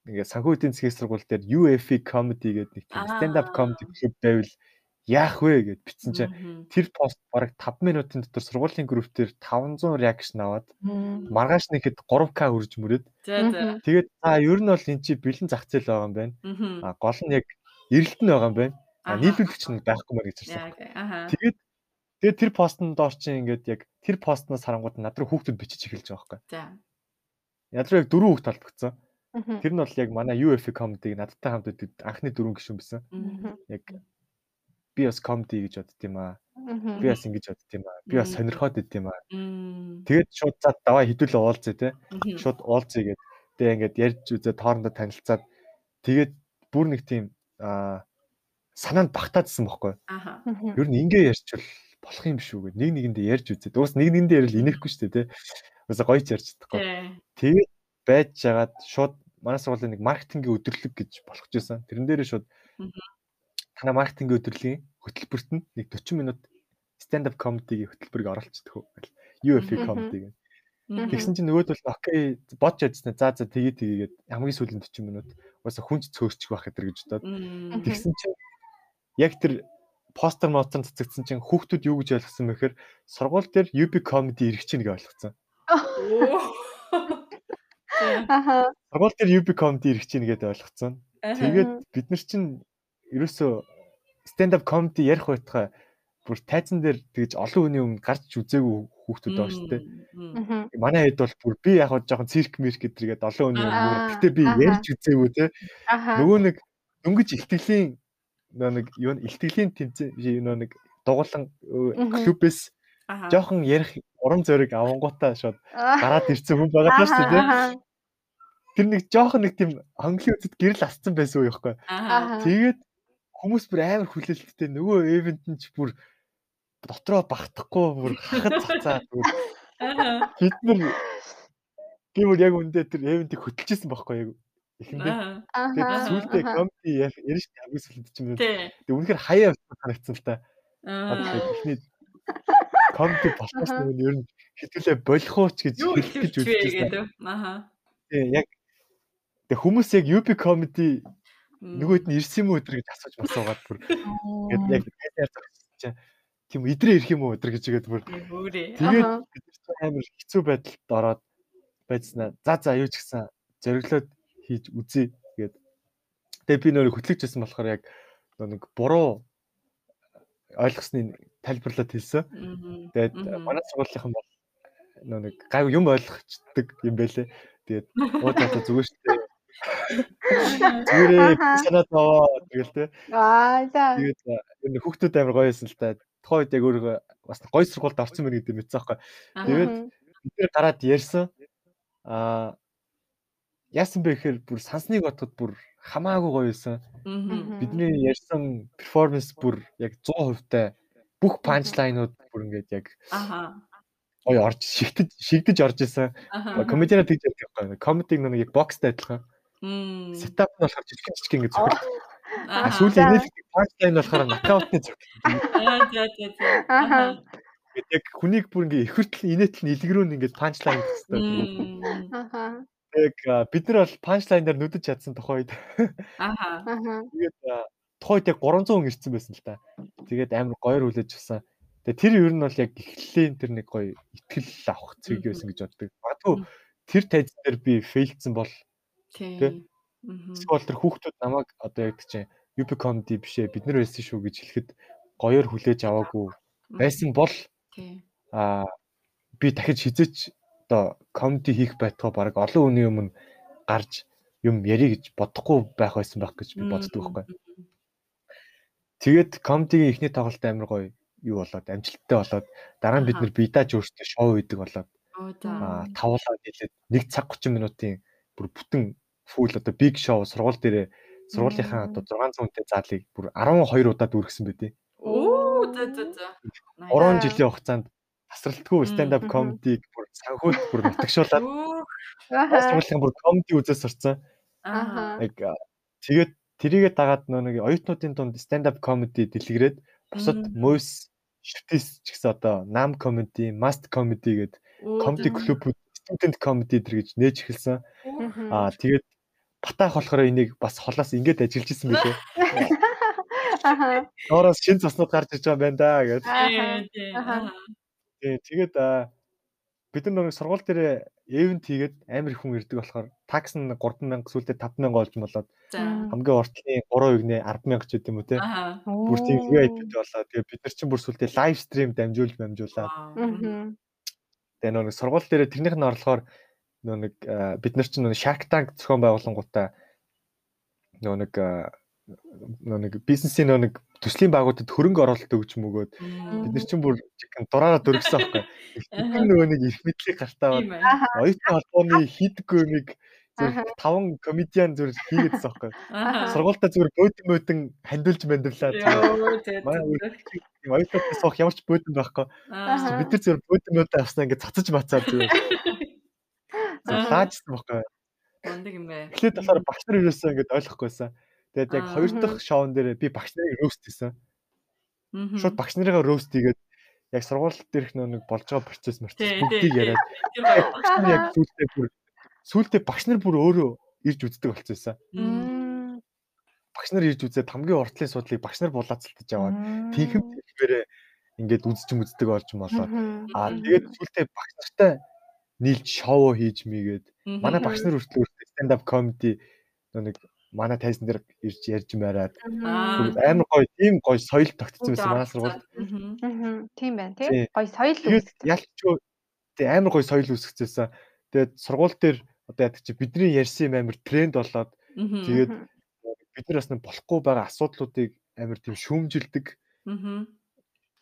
нэг санхүү эдийн засгийн сургууль дээр UFE comedy гэдэг нэг stand up comedy club байвал яах вэ гэд бичсэн чинь тэр пост бараг 5 минутын дотор сургуулийн групп дээр 500 реакшн аваад маргааш нэхэд 3k хүрж мөрөөд. Тэгээд за ер нь бол эн чи бэлэн зах зээл байгаа юм байна. А гол нь яг эрэлт нь байгаа юм байна. А нийлүүлэгч нь байхгүй маа гэж хэлсэн тэгээд тэгээд тэр постн доор чи ингээд яг тэр постноос харангууд над руу хүүхдүүд бичиж эхэлж байгаа байхгүй Ядруу яг дөрөв хүүхд толбогдсон. Тэр нь бол яг манай UFA comedy надтай хамт байдаг анхны дөрөв гишүүн байсан. Яг би бас comedy гэж бодд юм аа. Би бас ингэж бодд юм аа. Би бас сонирхоод байд юм аа. Тэгээд шууд зад даваа хідүүл уулзъя те. Шууд уулзъя гэдэг. Тэгээ ингээд ярьж үзээ тоорондоо танилцаад тэгээд бүр нэг тийм аа санаанд багтаадсан байхгүй. Аха. Ер нь ингээ ярьчвал болох юм биш үү гэд нэг нэгэндээ ярьж үзээ. Уус нэг нэгэндээ ярил инехгүй шүү дээ те. Уусаа гоёч ярьж чадахгүй. Тэгээд байж жагаад шууд манай сургуулийн нэг маркетингийн өдөрлөг гэж болох гэсэн. Тэрэн дээрээ шууд танай маркетингийн өдөрлөгийн хөтөлбөрт нь нэг 40 минут stand up comedy-гийн хөтөлбөрийг оруулчихдаг хөө. UFA comedy гэх. Тэгсэн чинь нөгөөд бол окей бодж яжсан. За за тгий тгийгээд хамгийн сүүлийн 40 минут уусаа хүнч цөөрчих байх гэдэг гэж бодоод. Тэгсэн чинь яг тэр постэр моцор цэцэгдсэн чинь хүүхдүүд юу гэж ойлгосон бэхээр сургууль дээр UB comedy ирэх чинь гэж ойлгосон. Аха. Сургууль дээр UB comedy ирэх чинь гэдээ ойлгоцсон. Тэгээд бид нар чинь ерөөсөө stand up comedy ярих байтугай бүр тайзан дээр тэгж олон хүний өмнө гарч үзээгүй хүүхдүүд байгаа шүү дээ. Манай хэд бол бүр би яг хаа жоохон цирк мирк гэдэргээд олон хүний өмнө гэтээ би ярьж үзээгүй те. Нөгөө нэг дөнгөж ихтгэлийн нэг юу ихтгэлийн тэмцээн нөө нэг дугуулан клубээс жоохон ярих урам зориг авангуудаа шууд гараад ирсэн хүн байгаа шүү дээ. Тэр нэг жоохон нэг тийм хонглын үдэд гэрэл асцсан байсан уу яахгүй. Тэгээд хүмүүс бүр амар хүлээлттэй нөгөө эвент нь ч бүр дотроо багтахгүй бүр хахад цацаад бид нар гэмээр яг үндэ тэр эвентийг хөтлөжсэн байхгүй яг ихэндээ. Тэгээд сүултээ комеди ярьж хамгийн сүлд ч юм уу. Тэгээд үнэхээр хаяа санагдсан л та. Одоо ихний комеди болохоос нь ер нь хитүүлээ болох уу ч гэж хэлэх гэж үзсэн. Аа. Тэг яг Тэг хүмүүс яг UP comedy нөгөөд нь ирсэн юм уу өдр гэж асууж масуугаад бүр. Ингээд яг яар чинь тийм идрээ ирэх юм уу өдр гэж игээд бүр. Тэгээд амар хэцүү байдалд ороод байцснаа за за юу ч гэсэн зориглоод хийж үзье тэгээд тэгээд би нөр хөтлөгчсэн болохоор яг нэг буруу ойлгосны тайлбарлаад хэлсэн. Тэгээд манай сургуулийн бол нэг гайв юм ойлгочдөг юм байлээ. Тэгээд ууж байгаа зүгээр шүү дээ Зүрээ санаа тоо тэгэл те. Аа за. Тэгээд энэ хүүхдүүд амар гоё байсан л та. Тухайн үед яг өөрөө бас гоё сургуульд орсон мэн гэдэг мэдсэн аахгүй. Тэгээд бид нэр гараад ярьсан. Аа яасан бэ гэхээр бүр сансныг бодоход бүр хамаагүй гоё байсан. Бидний ярьсан перформанс бүр яг 100% тай бүх панчлайнууд бүр ингээд яг аха гоё орж шигтэж шигдэж орж исэн. Комедианаа тэгж ярьдаг байхгүй. Комедиг нэг яг бокстай адилхан. Сетап нь болохоор жижиг жижиг ингэ зөвхөн. А сүүлийн нийлдэг панчлайн болохоор нокаутны зөвхөн. Аа за за за. Аха. Яг хүнийг бүр ингээ ихвэртэл инээтэл илгэрүүн ингээ панчлайн гэх хэрэгтэй. Яг бид нар бол панчлайнаар нүдэж чадсан тухайд. Аха. Тэгээд тухайд яг 300 хүн ирсэн байсан л та. Тэгээд амар гоёр хүлээж авсан. Тэгээ тэр ер нь бол яг эхлэлийн тэр нэг гоё ихтгэл авах цэг байсан гэж боддог. Магадгүй тэр тайзан дээр би фейлдсэн бол Тийм. Эсвэл тэр хүүхдүүд намайг одоо яг чинь UP comedy бишээ бид нар байсан шүү гэж хэлэхэд гоёор хүлээж аваагүй байсан бол аа би дахиж хизээч одоо comedy хийх байтугай баг олон хүний өмнө гарч юм ярих гэж бодохгүй байх байсан байх гэж би боддог байхгүй. Тэгээд comedy-гийн эхний тоглолт амар гоё юу болоод амжилттай болоод дараа нь бид нэр бидаж өөртөө шоу хийдэг болоод аа тавлаа хэлээд 1 цаг 30 минутын бүр бүтэн фул одоо big show сургууль дээрээ сургуулийнхаа одоо 600 хүнтэй заалыг бүр 12 удаа дүүргэсэн байдیں۔ Оо за за за. 3 жилийн хугацаанд тасралтгүй stand up comedy бүр санхүүт бүр нутагшуулаад сургуулийн бүр comedy үзээс сурцсан. Аа. Яг тэгээд тэрийгэ дагаад нэг оюутнуудын дунд stand up comedy дэлгэрээд бусад moose шүтээс ч гэсэн одоо нам comedy, must comedy гэдэг comedy клубүүд student comedy дэр гэж нээж эхэлсэн. Аа тэгээд батаах болохоор энийг бас холоос ингэж ажиллаж исэн билээ. Аха. Доороос шин цуснууд гарч иж байгаа юм байна да гэж. Тийм. Тэгээд бид нар нэг сургууль дээр эвент хийгээд амар их хүн ирдэг болохоор такс нь 3000 сүүлдээ 5000 болж болоод хамгийн уртлын 3% нэ 10000 ч гэдэг юм уу те. Бүр тийм VIP болоо. Тэгээд бид нар чинь бүр сүүлдээ лайв стрим дамжуулж дамжуулаад. Тэгээ нэг сургууль дээр тэрнийх нь орлохоор нөө нэг бид нар чинь нөө Shark Tank зохион байгуулангуудаа нөө нэг нөө нэг бизнесийн нөө нэг төслийн байгуудад хөрөнгө оруулалт өгч мөгөөд бид нар чинь бүр дураараа дөргсөн байхгүй. Тэр нөгөө нэг их мэдлийг гартаа оюутны холбооны хийдгүү нэг зөв таван комедиан зүр хийгээдсэн байхгүй. Сургуультаа зүгээр бөөдөн бөөдөн хандуулж мандуулаад. Оюутнаас суух ямар ч бөөдөн байхгүй. Бид нар зүгээр бөөдөн бөөдөн авснаа ингээд цацаж бацаад зүгээр. Заажсан байхгүй. Мондөг юм бэ. Эхлээд болохоор багш нар юусэн ингээд ойлгохгүйсэн. Тэгээд яг хоёр дахь шоун дээр би багш нарыг роуст хийсэн. Шууд багш нарыгаа роуст хийгээд яг сургууль дээрх нэг болж байгаа процесс процесс бүгдийг яриад яг сүүлдээ бүр сүүлдээ багш нар бүр өөрөө ирж үздэг болчихсон. Юм. Багш нар ирж үзээд хамгийн уртлын судлыг багш нар булаацалтаж яваад тийхэм хэлбэрээ ингээд үзэж үздэг болж молоо. Аа тэгээд сүүлдээ багш нартай нийлж шоу хийж мийгээд манай багш нар хүртэл stand up comedy нэг манай тайзан дээр ирж ярьж мээрээд амар гоё тийм гоё соёл тогтцсон байсан манай сургууль. Тийм байна тий. Гоё соёл үүсгэсэн. Ялчгүй тий амар гоё соёл үүсгэсэн. Тэгээд сургууль дээр одоо яадаг чи бидний ярьсан юм амар тренд болоод тэгээд бид нар бас нэг болохгүй байгаа асуудлуудыг амар тийм шүүмжилдэг.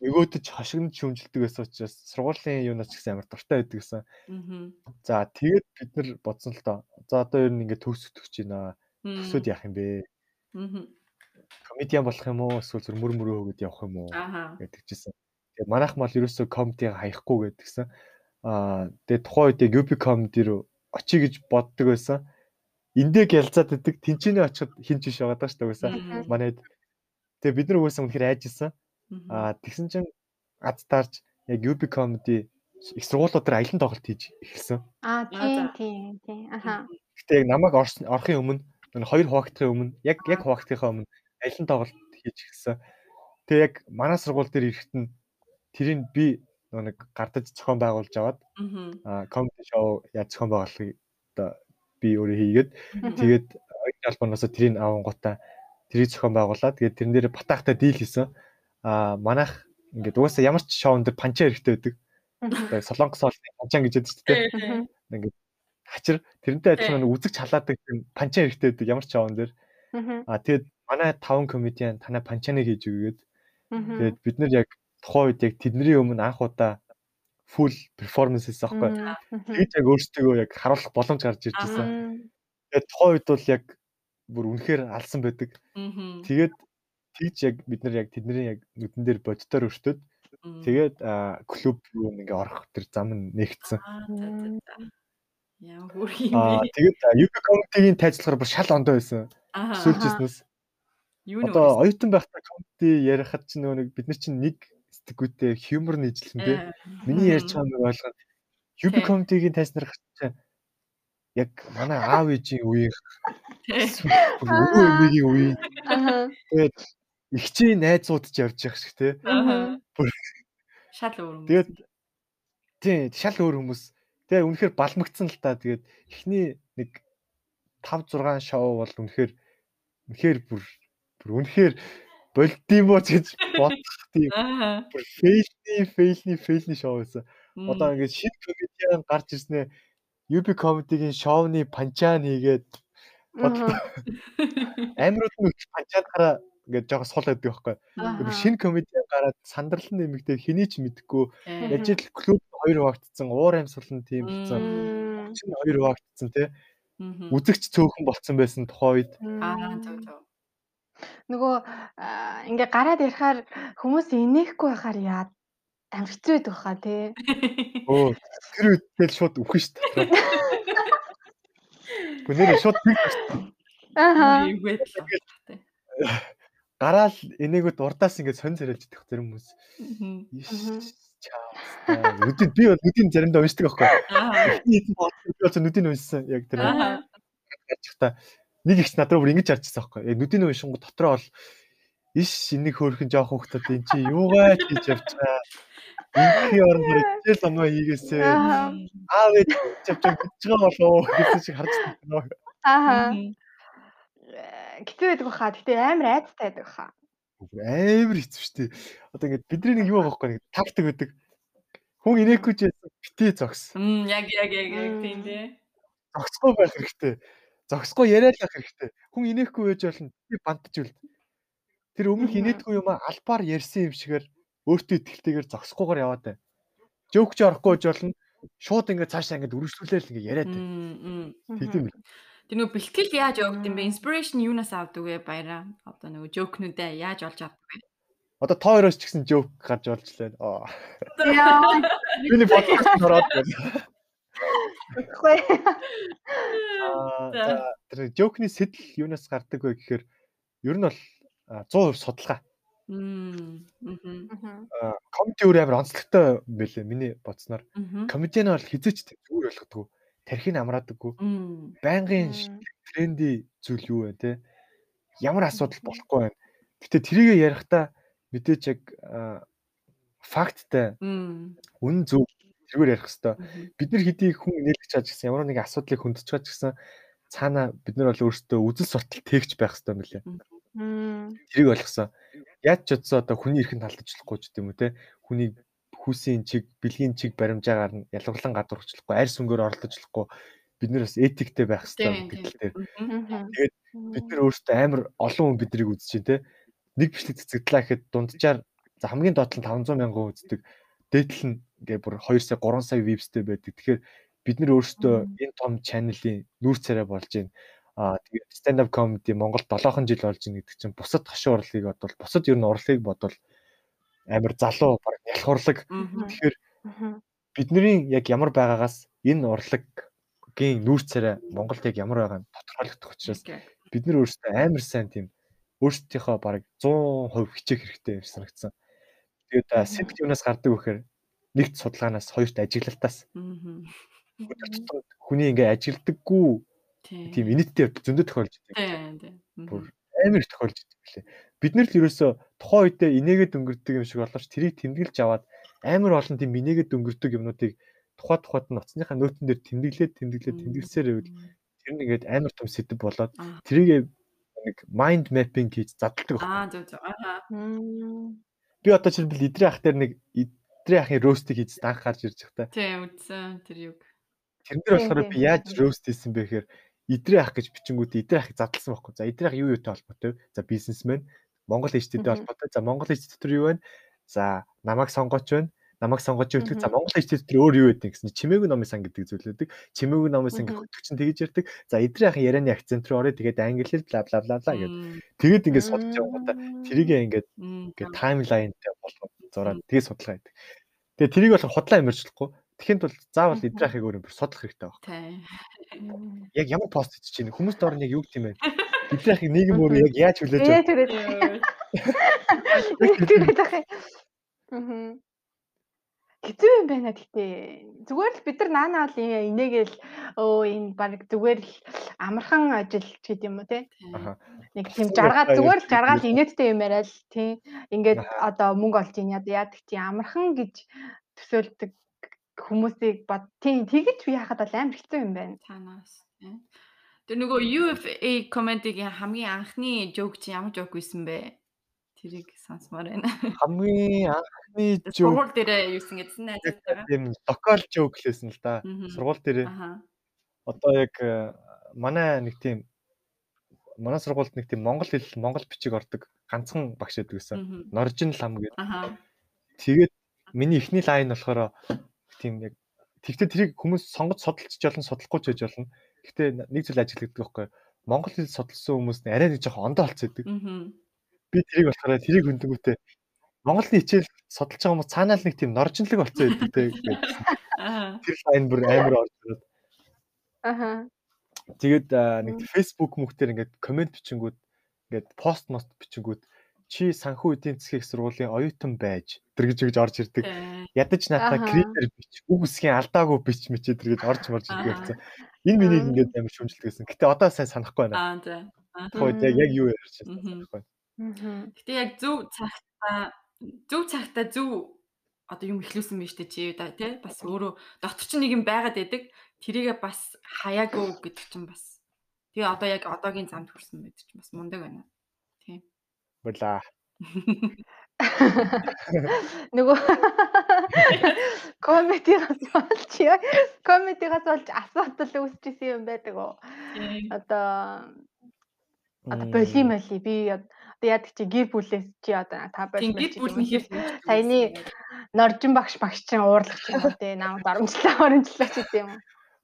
Өгөөдөж хашигнаж шүүмжилдэг байсан учраас сургуулийн юунаас ч гэсэн амар дуртай байдаг гэсэн. За тэгээд бид нар бодсон л доо. За одоо ер нь ингээд төгс өтгөж байна Төсөөд яах юм бэ? Аа. Комедиан болох юм уу? Эсвэл зүр мөр мөрөө хөгöd явах юм уу? гэдэг чийсэн. Тэгээ манайх мал ерөөсөө комедиг хаяхгүй гэдгсэн. Аа тэгээ тухайн үед яг UP comedy руу очие гэж боддог байсан. Эндээ гялзаад идэг тэнцэнэ очиход хинч биш байгаа даа шүү дээ. Манайд тэгээ бид нар үгүйсэн үнэхээр айжсэн. Аа тэгсэн чинь аз таарч яг UP comedy их сургуулиудаар аялан тоглолт хийж эхэлсэн. Аа тийм тийм тийм. Аха. Гэтэ яг намайг орохын өмнө энэ хоёр хуваагдахын өмнө яг яг хуваагдахынхаа өмнө алин тоглолт хийж гисэн. Тэгээ яг манай сургууль дээр ирэхэд нь тэрийг би нэг гардаж зохион байгуулж аваад аа комеди шоу яаж зохион байгуулахыг одоо би өөрөө хийгээд тэгээд албаноос тэрийг авангуудаа тэрийг зохион байгуулад тэгээд тэрэн дээр батаахтай дийл хийсэн. Аа манайх ингээд угаасаа ямар ч шоунд дээр панча хэрэгтэй байдаг. Тэгээд солонгос хоолны панчан гэж яддаг дээ. Ингээд хачир тэрнтэй адилхан үзэг чалаадаг панча хэрэгтэй байдаг ямар ч чаван дээр. Аа тэгээд манай таван комедиан танай панчаныг хийж өгөөд тэгээд бид нар яг тухайн үед яг тэдний өмнө анх удаа full performance хийсэн байхгүй. Тэгээд яг өөрсдөө яг харуулах боломж гарч ирж байсан. Тэгээд тухайн үед бол яг бүр үнэхээр алсан байдаг. Тэгээд тийч яг бид нар яг тэдний яг нүдэн дээр боддоор өртөөд тэгээд клуб руу ингээ орох тэр зам нь нэгдсэн. Яа хөрх юм бэ? Аа тэгээд UP comedy-гийн тайлбарлахаар бүр шал ондоо байсан. Сүүлжсэнээс. Юу нэ? Одоо оюутан байхдаа comedy ярихад ч нөгөө бид нар чинь нэг сэтгэгүйтэй humor нийжлэн дээ. Миний ярьж байгаа нэг ойлгоод UP comedy-гийн тайлбар гарч яг манай аав ээжийн үеийн өвөө эмээгийн үеийн тэгээд ихчийн найзууд ч явж явах шиг те. Шал өөр хүмүүс. Тэгээд тий шал өөр хүмүүс Тэгээ үнэхээр балмагцсан л та. Тэгээд эхний нэг 5 6 шоу бол үнэхээр үнэхээр бүр бүр үнэхээр болдимоо гэж бодох тийм бүр фейлний фейлний фейлний шоу байсан. Одоо ингээд шид комедиан гарч ирснээр UB comedy-гийн шоуны панчаан хийгээд амирууд нь панчаанаараа ингээд жоохон сул байдаг байхгүй. Тэр шинэ комедиан гараад сандрал нэмэгдээ хэний ч мэдэхгүй яж ил клуб хоёр хуваагдсан, уур амьсгал нь тийм болсон. Чинь хоёр хуваагдсан тий. Үзэгч цөөхөн болцсон байсан тухайн үед. Аа зөв зөв. Нөгөө ингээ гараад ярихаар хүмүүс инехгүй байхаар яа амар хэцүү байдаг хаа тий. Өө тэр үед тэл шууд үхэн шүү дээ. Гүнээр шууд тэг. Аа. Гараал энийгүүд урдаас ингээд сонь царайлж идэх зарим хүмүүс. Нүдийг би бол нүдийг заримдаа уншдаг бол нүдийг уншсан яг тэр. Гарчихта нэг ихч над руу бүр ингэж харчихсан байхгүй. Яг нүдийг уншингу дотроо бол иш энийг хөөрхөн жоох хөхтөд эн чи юугаа хийж байгаа. Инхи орноор ичээл оноо хийгээсээ. Аав ээж чавч гэж байгаа болоо гэсэн шиг харж байна. Аа. Гэтэ байдаг баха. Гэтэ амар айцтай байдаг баха амар хэцүү шүү дээ. Одоо ингээд бидний нэг юу байхгүй нэг тактик байдаг. Хүн инехгүй ч битээ зогс. Мм яг яг яг яг тийм дээ. зогсохгүй байх хэрэгтэй. Зогсохгүй яриад байх хэрэгтэй. Хүн инехгүй байж болно. Би бантж үл. Тэр өмнөх инээдгүй юм албаар ярьсан юм шигээр өөртөө ихтэйгээр зогсохгүйгээр яваад бай. Жоокч орохгүй байж болно. Шууд ингээд цаашаа ингээд үргэлжлүүлээл ингээд яриад бай. Тэгдэм бил. Тэр нөгөө бэлтгэл яаж явагдсан бэ? Inspiration юунаас авдаг вэ баяраа? Одоо нөгөө жоокнуудаа яаж олж авдаг вэ? Одоо та хоёроос ч гэсэн жоок гарч болж лээ. Аа. Миний подкаст ороод байна. Үгүй. Аа тэр жоокны сэтэл юунаас гардаг вэ гэхээр ер нь бол 100% судалгаа. Мм. Аа комеди өөр амар онцлогтой байлээ миний бодсноор. Комедиан бол хизээч зүгээр болгодгоо. Тархийг амраадаггүй. Байнгын тренди зүйл юу вэ те? Ямар асуудал болохгүй байна. Гэтэ тэрийг ярихдаа мэдээч яг факттай үнэн зөв тэргээр ярих хэвээр бид нар хэдий хүн нээлгч чаж гэсэн ямар нэгэн асуудлыг хөндөж чаж гэсэн цаана бид нар бол өөрсдөө үзэл суртал тээгч байх хэвээр мөлий. Тэрийг ойлгосон. Яаж ч удаа одоо хүний эрхэнд алдчихлахгүй ч гэдэм үү те хүний хүүсийн чиг, бэлгийн чиг баримжаагаар нь ялгарлан гадуурчлахгүй, арьс өнгөөр орложлохгүй бид нар бас этиктэй байх хэрэгтэй гэдэл дээр. Тэгээд бид нар өөрсдөө амар олон хүн биднийг үзэж байна те нэг бичлэг цэцэгдлаа гэхэд дунджаар за хамгийн доод нь 500 мянган үздэг. Дээдл нь ингээ бүр 2 сая 3 сая views-тэй байдаг. Тэгэхээр бид нар өөрсдөө энэ том чаналын нүүр царай болж байна. Аа тэгээд stand up comedy Монголд 7хан жил болж байна гэдэг чинь бусад хошин урлагийг бодвол бусад ер нь урлагийг бодвол амар залуу баг нялх урлаг. Тэгэхээр бидний яг ямар байгаагаас энэ урлагийн нүүр царай Монголд яг ямар байгаа нь тодорхойлогдох учраас бид нар өөрсдөө амар сайн тийм өөрсдийнхөө бараг 100% хичээх хэрэгтэй юм санагдсан. Тэгээд сэтэл юунаас гардаг вэхээр нэгт судалгаанаас хоёрт ажиглалтаас. Хүний ингээ ажилдаггүй тийм инэттэй зөндөө тохиолж байдаг. Бүр амар тохиолж байдаг лээ. Бид нар л ерөөсөө тухайн үедээ инээгээд өнгөрдөг юм шиг болооч тэрийг тэмдэглэж аваад амар олон тийм инээгээд өнгөрдөг юмнуудыг тухай тухайд нь утасныхаа нөтөн дээр тэмдэглээд тэмдэглээд тэмдэглэсээр байвал тэр нь ингээд амар том сэдв болоод тэрийг нэг mind mapping хийж задалдаг байна. Аа зөв зөв. Аа. Би одоо жишээлбэл идрээ ах дээр нэг идрээ ахын роустыг хийж анх гарч ирж байгаа та. Тийм үдсэн тэр юг. Тэрэн дээр болохоор би яаж роуст хийсэн бэ гэхээр идрээ ах гэж бичингүүд идрээ ахыг задлсан байхгүй. За идрээ ах юу юутай холбоотой вэ? За бизнесмен, Монгол ичтэйтэй холбоотой. За Монгол ичтэй дотор юу байна? За намайг сонгооч байна намайг сонгож өгдөг. За Монгол хич тэр өөр юу гэдэг гэсэн чимээгүй номын сан гэдэг зүйлүүдэг. Чимээгүй номын сан гэдэг чинь тэгэж ярьдаг. За эдрийн ахын ярианы акцент руу орё тэгээд англиэр бла бла бла бла гэдэг. Тэгээд ингээд судалж явганда тэрийгээ ингээд ингээд таймлайнтай болгоод зураад тэгээд судалгаа хийдэг. Тэгээд тэрийг бол худлаа ямарчлахгүй. Тэгэхэд бол заавал эдрийн ахыг өөр юм судлах хэрэгтэй байна. Яг ямар пост хийж чинь хүмүүс доор нь яг юу гэх юм бэ? Эдрийн ахыг нийгэм өөрөө яг яаж хүлээж авах? Тэр тэр. Аа хэцүү юм байна гэхдээ зүгээр л бид нар наанаа л инээгээл өө энэ баг зүгээр л амархан ажил ч гэдэм юм уу те? Нэг тийм жаргаад зүгээр л жаргаад инээдтэй юм яриа л тий ингээд одоо мөнгө олж ийн яадаг чи амархан гэж төсөөлдөг хүмүүсийг бод тий тэгэж би яхад бол амар хэцүү юм байна. Танаас Тэр нөгөө UFA комментигийн хамгийн анхны жоок чи ямар жоок байсан бэ? Тэрийг сонсомоор байна. Хамгийн анхны жоок сургууль дээрээ юусэн гэдсэн найзтайгаа. Тийм локал жоок лээсэн л да. Сургууль дээрээ. Одоо яг э, манай нэг тийм манай сургуульд нэг тийм монгол хэл монгол бичиг ордог ганцхан багш байдаг гэсэн. Норжин лам гэдэг. Тэгээд миний эхний лайн болохоор тийм яг тэгтээ тэрийг хүмүүс сонгож судалж жолон судлахгүй ч байж болно. Гэхдээ нэг зүйл ажиглагддаг байхгүй. Монгол хэл судалсан хүмүүс арай нэг жоохон ондоо болцсон байдаг. Би тэрийг болохоор тэрийг хөндөнгүүтээ Монголын хичээл судалж байгаа хүмүүс цаанаа л нэг тийм норжинлог болцсон байдаг те. Тэр лайн бүр амар орж ирээд. Аха. Тэгээд нэг Facebook мөхтөр ингээд комент бичингүүд ингээд пост мост бичингүүд чи санхүү эдийн засгийн сургуулийн оюутан байж тэр гэж гэж орж ирдэг. Ядаж надаа креатор бич, үг үсгийн алдаагүй бич мичээ тэр гэж орж марж ирдэг гэсэн. Энэ миний ингээд амар шүмжилт гэсэн. Гэтэ одоо сайн санахгүй байна. Аа за. Тухайд яг юу ярьж байсан санахгүй. Гэтэ яг зөв цагтаа зөв цагтаа зөв одоо юм ихлүүлсэн биз дээ чи тий бас өөрөө дотор ч нэг юм байгаад байдаг. Тэрийгээ бас хаяагүй гэдэг чинь бас. Тэгээ одоо яг одоогийн замд хүрсэн байдаг чинь бас мундаг байна. Тийм. Була. Нөгөө комедигаас болж яа. Комедигаас болж асуудал үүсчихсэн юм байдаг уу? Одоо одоо боли моли би одоо яадаг чи гэр бүлээс чи одоо та болж гэр бүлийн хэр саяны норжин багш багш чинь уурлах ч юм уу те намайг оромжлоо оромжлоо ч гэдэг юм уу.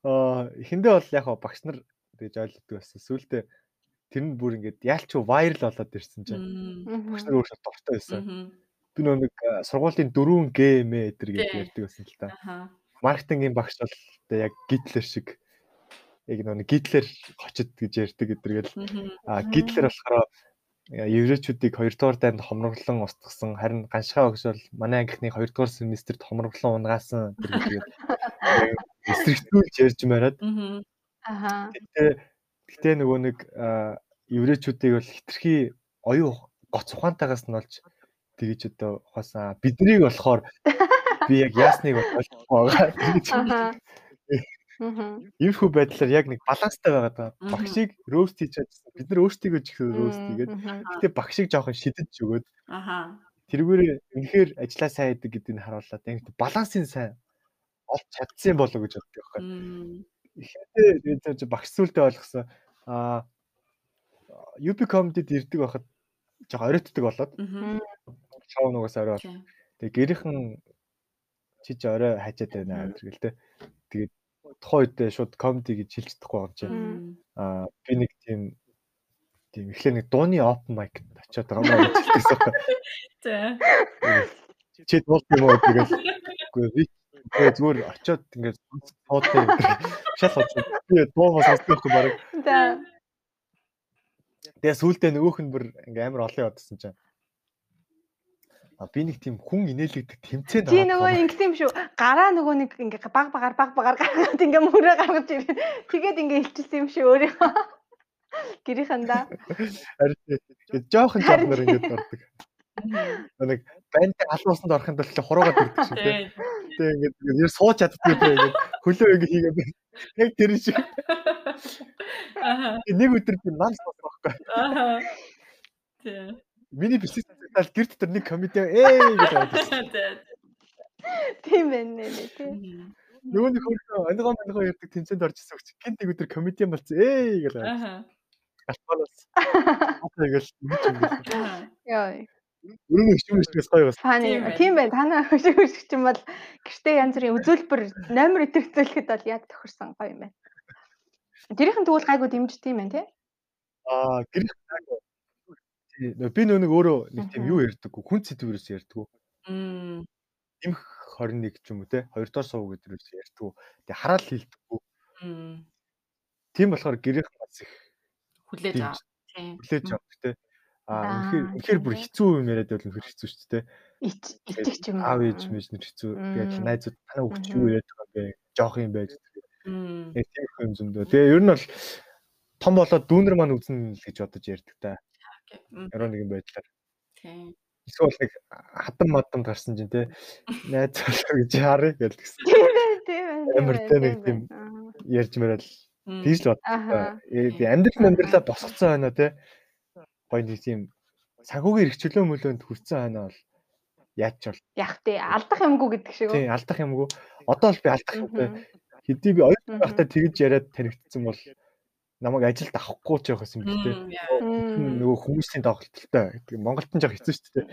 Аа эхэндээ бол яг багш нар гэж ойлгодог байсан. Сүүлдээ тэр нь бүр ингээд яалч вайрал болоод ирсэн чинь багш нар өөрөө дуртай байсан. Би нөө нэг сургуулийн 4G мэ эдэр гэж ярьдаг байсан л та. Маркетингийн багш бол яг гитлер шиг яг нөө гитлер хочод гэж ярьдаг эдэр гэл. А гитлер болохоор еврейчүүдийг 2 дугаар дайнд хомроглон устгасан харин ганшгаа өгш бол манай ангийнхны 2 дугаар семестрт хомроглон унгаасан гэдэг эсрэгцүүлж ярьж мараад. Аа. Гэтэ гэтэ нөгөө нэг еврейчүүдийг бол хитрхи оюу гоц ухаантайгаас нь олж тэгэж одоо ухаасан биднийг болохоор би яг яасныг ойлгохгүй байгаа. Иймэрхүү байдлаар яг нэг баланстай байгаад байгаа. Багшийг роуст хийж чадсан. Бид нар өөрсдийгөө ч их роуст хийгээд гэтээ багшийг жоохон шидэж өгөөд. Аха. Тэрүүгээр үнэхээр ажиллаа сайн хийдэг гэдгийг харууллаа. Яг балансын сайн олж чадсан болов гэж боддог байхгүй. Ихэдээ тэр багш сүлдээ ойлгосон. Аа UP comedy-д ирдэг байхад жоохон оройтдаг болоод. Шоу нугаас орой бол. Тэгээ гэрийнхэн чиж орой хажаад байна гэл тэ. Тэгээд тухайн үедээ шууд комеди гэж хэлж чадахгүй юм чинь. Аа би нэг тийм тийм эхлээ нэг дууны open mic очиод байгаа маа гэж хэлсэн. За. Чи дуул юм уу тэгэл. Үгүй би тэгээ зүгээр очиод ингээд суудтай шал очиод би дуу мас сонсдоггүй баг. За. Тэгээ сүултээ нөгөөх нь бүр ингээм амар олон явдсан чинь А би нэг тийм хүн инээлгдэг тэмцээн аваад. Чи нөгөө ингэсэн юм шүү. Гараа нөгөө нэг ингээ баг багаар баг багаар гаргаад ингээ мөрөө гаргаж ирээ. Тэгээд ингээ илчилсэн юм шүү өөрийнхөө. Гэрийнхандаа. Харин жоохон жоохон ингээ дурдаг. Нэг банд алуусанд орохын тулд хуруугаад ирдэг шүү дээ. Тэгээ ингээ ер сууж чаддгүй ингээ хөлөө ингээ хийгээд яг тэр шиг. Нэг өдөр би нам суух байхгүй. Аа. Тий. Миний бизнес тал гэр дотор нэг комеди ээ гэж бодсон. Тийм байна нэ тийм. Нөгөө нэг хөрхөө анигоо манигоо ярьдаг тэмцээнд орж ирсэн хүч гинт нэг өдөр комедиан болсон ээ гэж байна. Аа. Алтманаас. Аа гэж ингэж юм. Яа. Өрөө өчмөр өчмөс гоё бас. Тийм байна. Танаа өчмөр өчмөр бол гэртээ янз бүрийн үзүүлбэр номер идэвхжүүлэхэд бол яг тохирсон гоё юм байна. Тэрийнхэн тэгвэл гайгүй дэмждэг юм байна тий? Аа, гэрх гайгүй Би нөө нэг өөрөө нэг тийм юу ярьдаггүй, хүн сэдвэрээс ярьдаггүй. Имх 21 ч юм уу те 2 доор суу гэдэрээс ярьдаггүй. Тэг хараал хийлдэггүй. Мм. Тийм болохоор гэрийнх бас их хүлээж аваа. Тийм. Хүлээж авах те. Аа үнэхээр үнэхээр бүр хэцүү юм яриад байвал үнэхээр хэцүү шүү дээ. Ичдэг ч юм. Аав ээж мэж нэр хэцүү. Яг найзууд танаа хөвч юу яриад байгаа юм бэ? Жоох юм байж. Тийм юм зөндөө. Тэгээ ер нь бол том болоод дүүнер маань үзнэ л гэж бодож ярьдаг та. Яруу нэгэн байдлаар. Тийм. Эсвэл нэг хатан мадам гарсан чинь те найз залуу гэж харъя гэлдэгсэн. Тийм тийм. Амар тэ нэг тийм ярьж мэрэл тийж л бодлоо. Амьдрал амьдралаа босгоцсон байна те. Гоё нэг тийм санхүүгийн эрхчлөө мөлөөнд хүрсэн байна бол яач бол. Яг тий алдах юмгүй гэдэг шиг. Тий алдах юмгүй. Одоо бол би алдах юмтай. Хэдий би оюутан байхдаа тэгж яриад танигдсан бол намайг ажилд авахгүй ч явах юм үү? Нөгөө хүмүүсийн тоглолттой гэдэг. Монголд нь жоох хэцүү шүү дээ.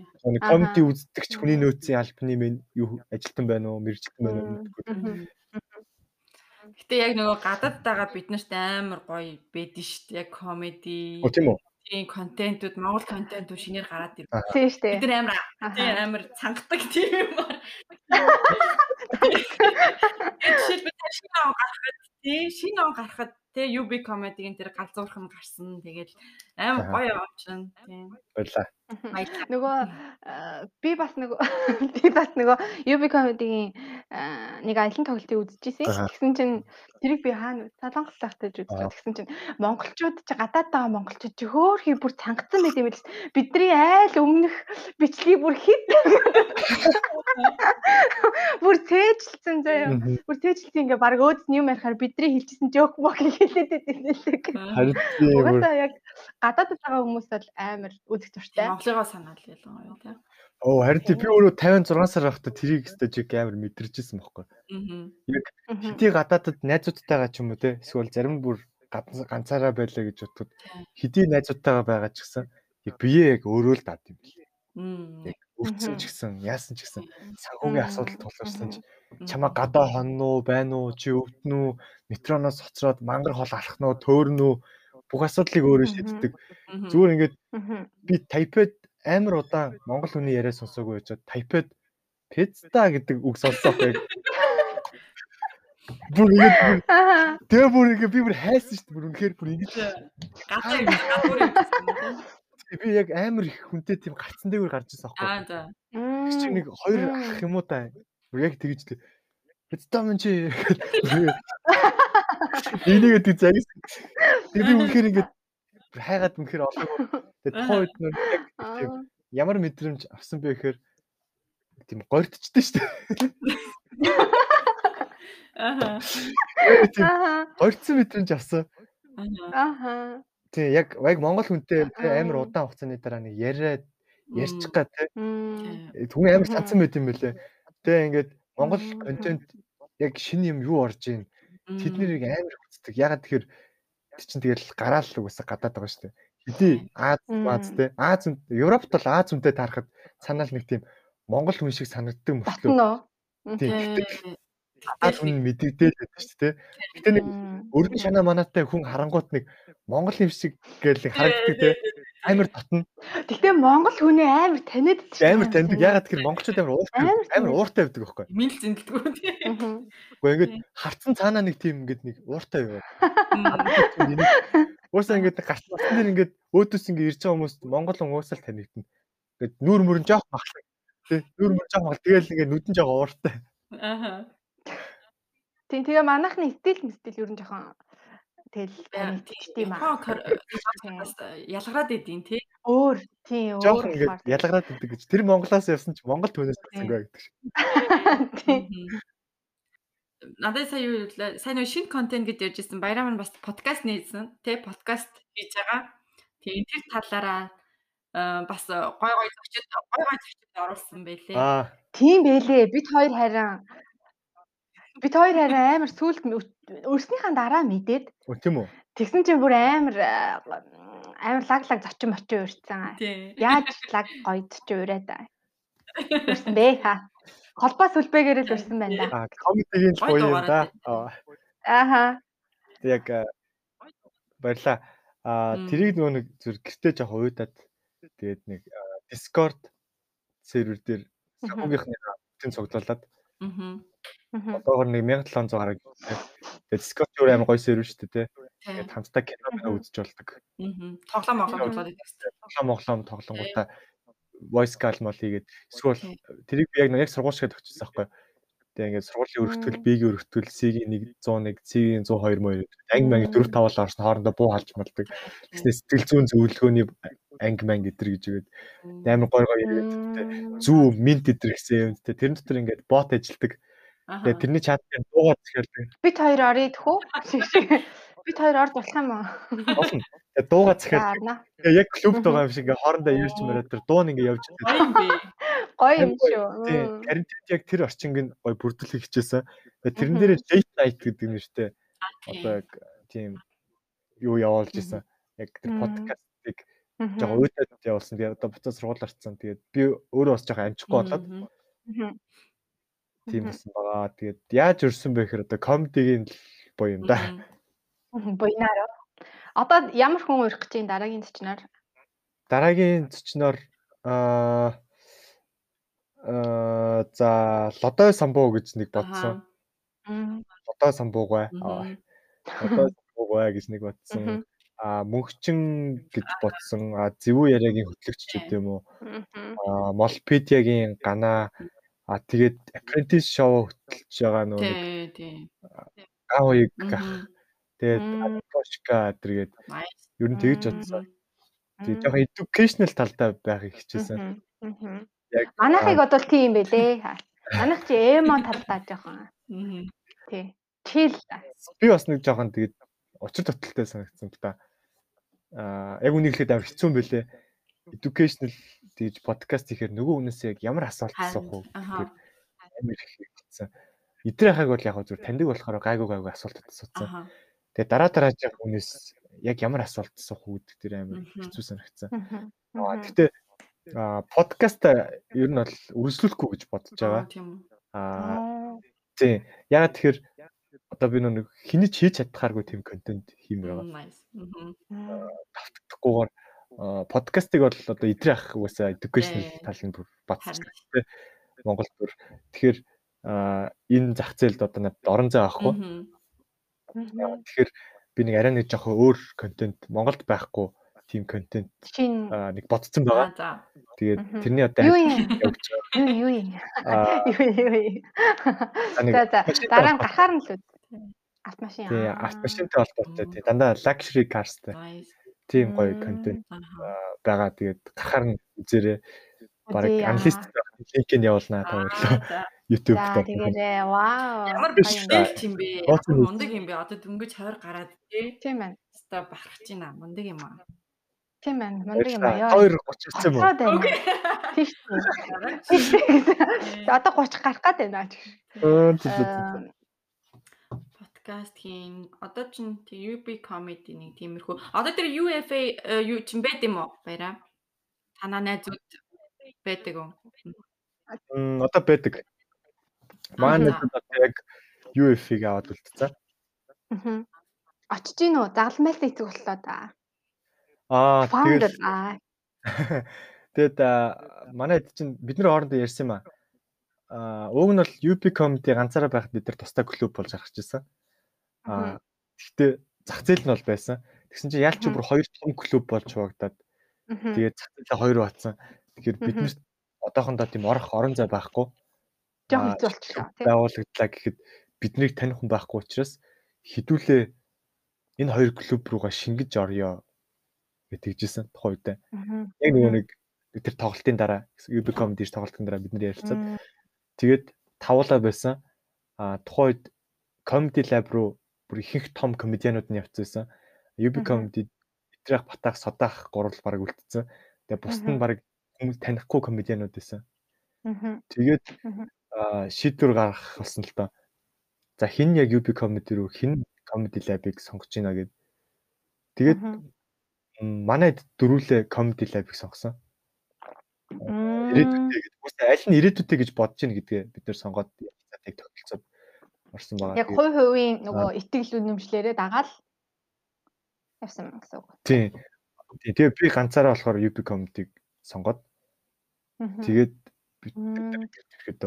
Нэг комеди үздэгч хүний нөөцийн альбны минь юу ажилтан байна уу, мэрэгчлэн байна уу? Гэтэ яг нөгөө гадаад байгаа бид нарт амар гоё байдэн шүү дээ. Яг комеди. Оо тийм үү? Тийм контентууд, Монгол контентууд шинээр гараад ирдэг. Тийм шүү дээ. Бид нар амар тийм амар цангадаг тийм юм байна. Жишээлбэл шинэ он гарахад тийм шинэ он гарахад Тэ UB comedy-гийн тэр галзуурхан гарсан. Тэгэл амар гоё явчихна. Тийм. Баярлаа. Нөгөө би бас нөгөө би бас нөгөө UB comedy-гийн нэг аялын тоглолтыг үзчихсэн. Тэгсэн чинь тэрийг би хаана Солонгос тахтаж үзсэн. Тэгсэн чинь монголчууд чи гадаад байгаа монголчууд чи хөөхий бүр цангацсан байт юм л бидний айл өмнөх бичлэгийг бүр хит бүр цээжлсэн заяа. Бүр цээжлсэн ингээ баг өөдс юм ярихаар бидний хэлчихсэн жоок мок хэлээд байдаг нэлэг. Харин. Угаасаа яг гадаад байгаа хүмүүс бол амар үзэх дуртай. Монголыгоо санаал ялангуяа тийм. Оо харин би өөрөө 56 сар байхдаа тэрийг өстой жиг амар мэдэрчээсэн байхгүй. Аа. Яг хэдий гадаадад найзуудтайгаа ч юм уу те эсвэл зарим нь бүр ганцаараа байлаа гэж бодоход хэдий найзуудтайгаа байгаа ч гэсэн бие яг өөрөө л дад юм бэл. Яг өвдсөн ч гэсэн яасан ч гэсэн санхүүгийн асуудал тулгарсан ч. Чамаа гадаа хонноо байна уу чи өвдөн үү метроноос хоцроод мангар хол алах нь уу төөрнө үү? Бүх асуудлыг өөрөө шийддэг. Зүгээр ингээд би тайпед амар удаан монгол хүний яриа сонсоогүй байж тайпед пицца гэдэг үг сонсоо яг бүр ингэж тэгээ бүр ингэ би бүр хайсан шүү дээ. Бүр үнэхээр бүр ингэж гадаа гадуур юм би яг амар их хүнтэй тийм гарцсан дээгүүр гарч ирсэн аахгүй. Аа за. Чи нэг хоёр ах юм уу та. Яг тэгж л пицца мэн чи Энийг гэдэг загис. Тэгээ би үнэхээр ингээд хайгаад үнэхээр олоогүй. Тэгээ тухайн үед нэг яг ямар мэдрэмж авсан бэ гэхээр тийм горьдчихдээ шүү дээ. Аа. Горьцсон мэдрэмж авсан. Аа. Тий, яг яг Монгол хүнтэй амар удаан хугацааны дараа нэг яриад ярьчих га тий. Түн амар цанцсан байт юм бэлээ. Тэгээ ингээд Монгол контент яг шинэ юм юу орж ийн Тэд нэрийг амар хүчдэг. Ягаад тэгэхээр тэр чинь тэгэл гараал л угаасаа гадаад байгаа шүү дээ. Хэдий Аз Аз те Аз Европт бол Аз үнтэй таарахад санаал нэг тийм Монгол хүн шиг санагддаг мөртлөө. Тийм. Аз хүн мэддэгдээд байдаг шүү дээ. Гэтэ нэг өргөн шанаа манаатай хүн харангуут нэг Монгол юм шиг гээл харагддаг те амар татна. Гэхдээ Монгол хүний амар таниад амар таньдаг. Ягаад гэхээр монголчууд амар ууртай амар ууртай байдаг байхгүй. Мэл зэндэлдэггүй тийм. Гэхдээ ингээд харцсан цаанаа нэг тийм ингээд нэг ууртай байгаад. Уусаа ингээд гарц басан дээр ингээд өөдөөс ингээд ирж байгаа хүмүүс монгол хүн уусаал танигдана. Ингээд нүүр мөрөн жоох махлаа. Тэ нүүр мөрөн жоох махлаа. Тэгээл ингээд нүдэн жоох ууртай. Аа. Тийм тэгээ манайхны стил мстил ер нь жоохон Тэгэл тийм аа. Ялгараад идэв тий. Өөр тийм өөр ингээд ялгараад идэв гэж. Тэр Монголоос явсан ч Монгол түүнээс гарсан гоо гэдэг шиг. Тийм. Надад сая юу вэ? Сайн нэг шинэ контент гэж ярьжсэн. Баяраа маань бас подкаст нээсэн. Тэ подкаст хийж байгаа. Тийм тэр талаараа бас гой гой зочид гой гой зочид оруулсан байлээ. Аа. Тийм байлээ. Бид хоёр харин бид хоёр харин амар сүулт өрснийхаа дараа мэдээд. Өө тийм үү. Тэгсэн чинь бүр амар амар лаг лаг зочин мочин өрцсөн. Яаж лаг гойд ч ураад аа. Өрсөн бэ ха. Холбоо сүлбэгээр л өрсөн байна да. Аа, комедигийн л гоё юм да. Ааха. Яг баярлаа. Аа, тэрийг нөгөө нэг зүр гэртээ жоох уйдаад тэгээд нэг Discord сервер дээр сагуугийнхны тэн цуглуулад. Аа Одоогор нэг 1700 гараг. Тэгээд Discord өөр амар гоё сервер шүү дээ, тэ. Тэгээд хамтдаа кино мөн үзэж болдог. Аа. Тоглоом моглоом тоглоод байдаг. Тоглоом моглоом тоглонгуудаа voice call мол хийгээд эсвэл тэрийг би яг яг сургууль шиг төгчсөн байхгүй. Тэгээ ингээд сургуулийн өргөтгөл, биегийн өргөтгөл, C-ийн 101, C-ийн 102 мөр анги манги 4 5 л орсон хоорондоо буу халж малдаг. Тэгснээр сэтгэл зүйн зөвлөгөөний анги манги гэтэр гэж үгээд амар гой гой зүү минт гэтэр гэсэн юм. Тэрэн дотор ингээд бот ажилдаг. Тэгээ тэрний чатыг дуугаад захиалдаг. Бид хоёр орё тэхүү. Бид хоёр орж болох юм уу? Болно. Тэгээ дуугаад захиалдаг. Тэгээ яг клубд байгаа юм шиг ингээ хоорондоо ирж мөрөө тэр дуу нэг ингээ явж байгаа. Гоё юм шүү. Тийм. Карантин яг тэр орчинг нь гоё бүрдүүлэх хичээсэн. Тэгээ тэрэн дээр date night гэдэг юм шүү дээ. Одоо яг тийм юу явуулж исэн. Яг тэр подкастыг жоо өөдөд явуулсан. Тэгээ одоо буцаа сургууль орцсон. Тэгээд би өөрөө бас жоо амжихгүй болоод тийм болсон байгаа. Тэгээд яаж өрсөн бэ гэхээр одоо комедигийн буй юм да. Буйнаар. Одоо ямар хүн урих гэж байна дараагийн зочноор? Дараагийн зочноор аа аа за лодой самбуу гэж нэг бодсон. Лодой самбуугай. Лодой самбуугай гэж нэг бодсон. А мөнхчин гэж бодсон. А зэвүү яриагийн хөтлөгч ч гэдэм үү. А молпедиагийн ганаа А тэгээд apprentice show хөтлөж байгаа нөө. Гаоиг тэгээд Атошка тэргээд ер нь тэгж бодсон. Тэгээд жоохон educational талдаа байхыг хичээсэн. Яг манайхыг бодвол тийм юм байлээ. Манайх чи эмо талдаа жоохон. Тий. Chill. Би бас нэг жоохон тэгээд учир тоталтай санагдсан л да. Аа яг үнийг хэлээд амар хэцүү юм байлээ. Educational тэгж подкаст хийхээр нөгөө хүнээс яг ямар асуулт асуух уу гэхээр амар их хэлсэн. Эдрийн хаг бол яг зүгээр таньдаг болохоор гайгүй гайгүй асуултад асуусан. Тэгээ дараа дараа жах хүнээс яг ямар асуулт асуух уу гэдэг дээр амар хэцүү санагдсан. Гэхдээ подкаст ер нь бол үргэлжлүүлэхгүй гэж бодож байгаа. Аа тийм. Ягаад тэгэхээр одоо би нэг хинэж хийж чадхааргүй тийм контент хиймээр байгаа. Тавтагдахгүйгээр подкастыг бол одоо идрээ ах угаасаа educational талын бүр батсан Монгол бүр тэгэхээр энэ зах зээлд одоо надад орон зай авахгүй. Тэгэхээр би нэг арай нэг жоохон өөр контент Монголд байхгүй тийм контент нэг бодсон байгаа. Тэгээд тэрний одоо явж. Юу юу. Юу юу. За за дараа нь гарахаар нь л үү. Автомашин. Тий, автомашинтай холбоотой тий дандаа luxury carsтай. Тийм гоё контент байгаа. Тэгээд гарахаар нь үзээрэй. Бараг аналист линк нь явуулнаа та хоёрлоо. YouTube дээр. Тэгээрээ вау. Ямар биштэй юм бэ? Мундаг юм бэ? Одоо дөнгөж 20 гараад тий. Тийм байна. Хаста бахарч байна. Мундаг юм аа. Тийм байна. Мундаг юм аа. 2:30 ирсэн юм уу? Тийш. Одоо 30 гарах гээд байна ч. Подкаст хийн. Одоо ч UB comedy нэг тиймэрхүү. Одоо тэр UFA юу ч юм байд юм уу? Баяраа. Танаа найзууд байдаг уу? Мм одоо байдаг. Манай яг UF-ийг аваад үлдсэн. Аа. Очиж гин үү? Загалмайлт эцэг боллоо да. Аа тэгээд Тэгэд манайд чинь бид нар хоорондоо ярьсан юм аа. Аа уг нь бол UP comedy ганцаараа байхад бид нар тустай клуб болж гарч ирсэн. Аа гэхдээ зах зээл нь бол байсан. Тэгсэн чинь яалч бүр хоёр том клуб болж хуваагдаад тэгээд зах зээлээ хоёр батсан. Тэгэхээр бид нарт одоохондоо тийм орох орон зай байхгүй жоохон хэцүү болчихлоо тийм байгуулагдлаа гэхэд биднийг таних хүн байхгүй учраас хідүүлээ энэ хоёр клуб руугаа шингэж орё гэж тэгжсэн тухайн үед. Яг нөгөө нэг тэр тоглолтын дараа UB comedy тоглолтын дараа бид нар ярилцсан. Тэгээд тавуулаа байсан. А тухайн үед comedy lab руу бүр ихэнх том комедианууд нь явцсан. UB comedy битрэх батаах содах гурал баг үлдсэн. Тэгээ бусд нь баг хүмүүс танихгүй комедианууд байсан. Тэгээд шийдвэр гаргах болсон л доо. За хин яг UB comedy руу хин comedy lab-ыг сонгож байна гэд. Тэгээд манайд дөрүүлээ comedy lab-ыг сонгосон. Ирээдүйдээ гэж үгүй аль нь ирээдүйдээ гэж бодож байна гэдгээ бид нэр сонгоод яг тогтолцоод орсон байгаа. Яг хувь хувийн нөгөө итгэл үнэмшлэрээ дагаал явсан гэсэн үг. Тийм. Тэгээ би ганцаараа болохоор UB comedy-г сонгоод тэгээд бид ирэхэд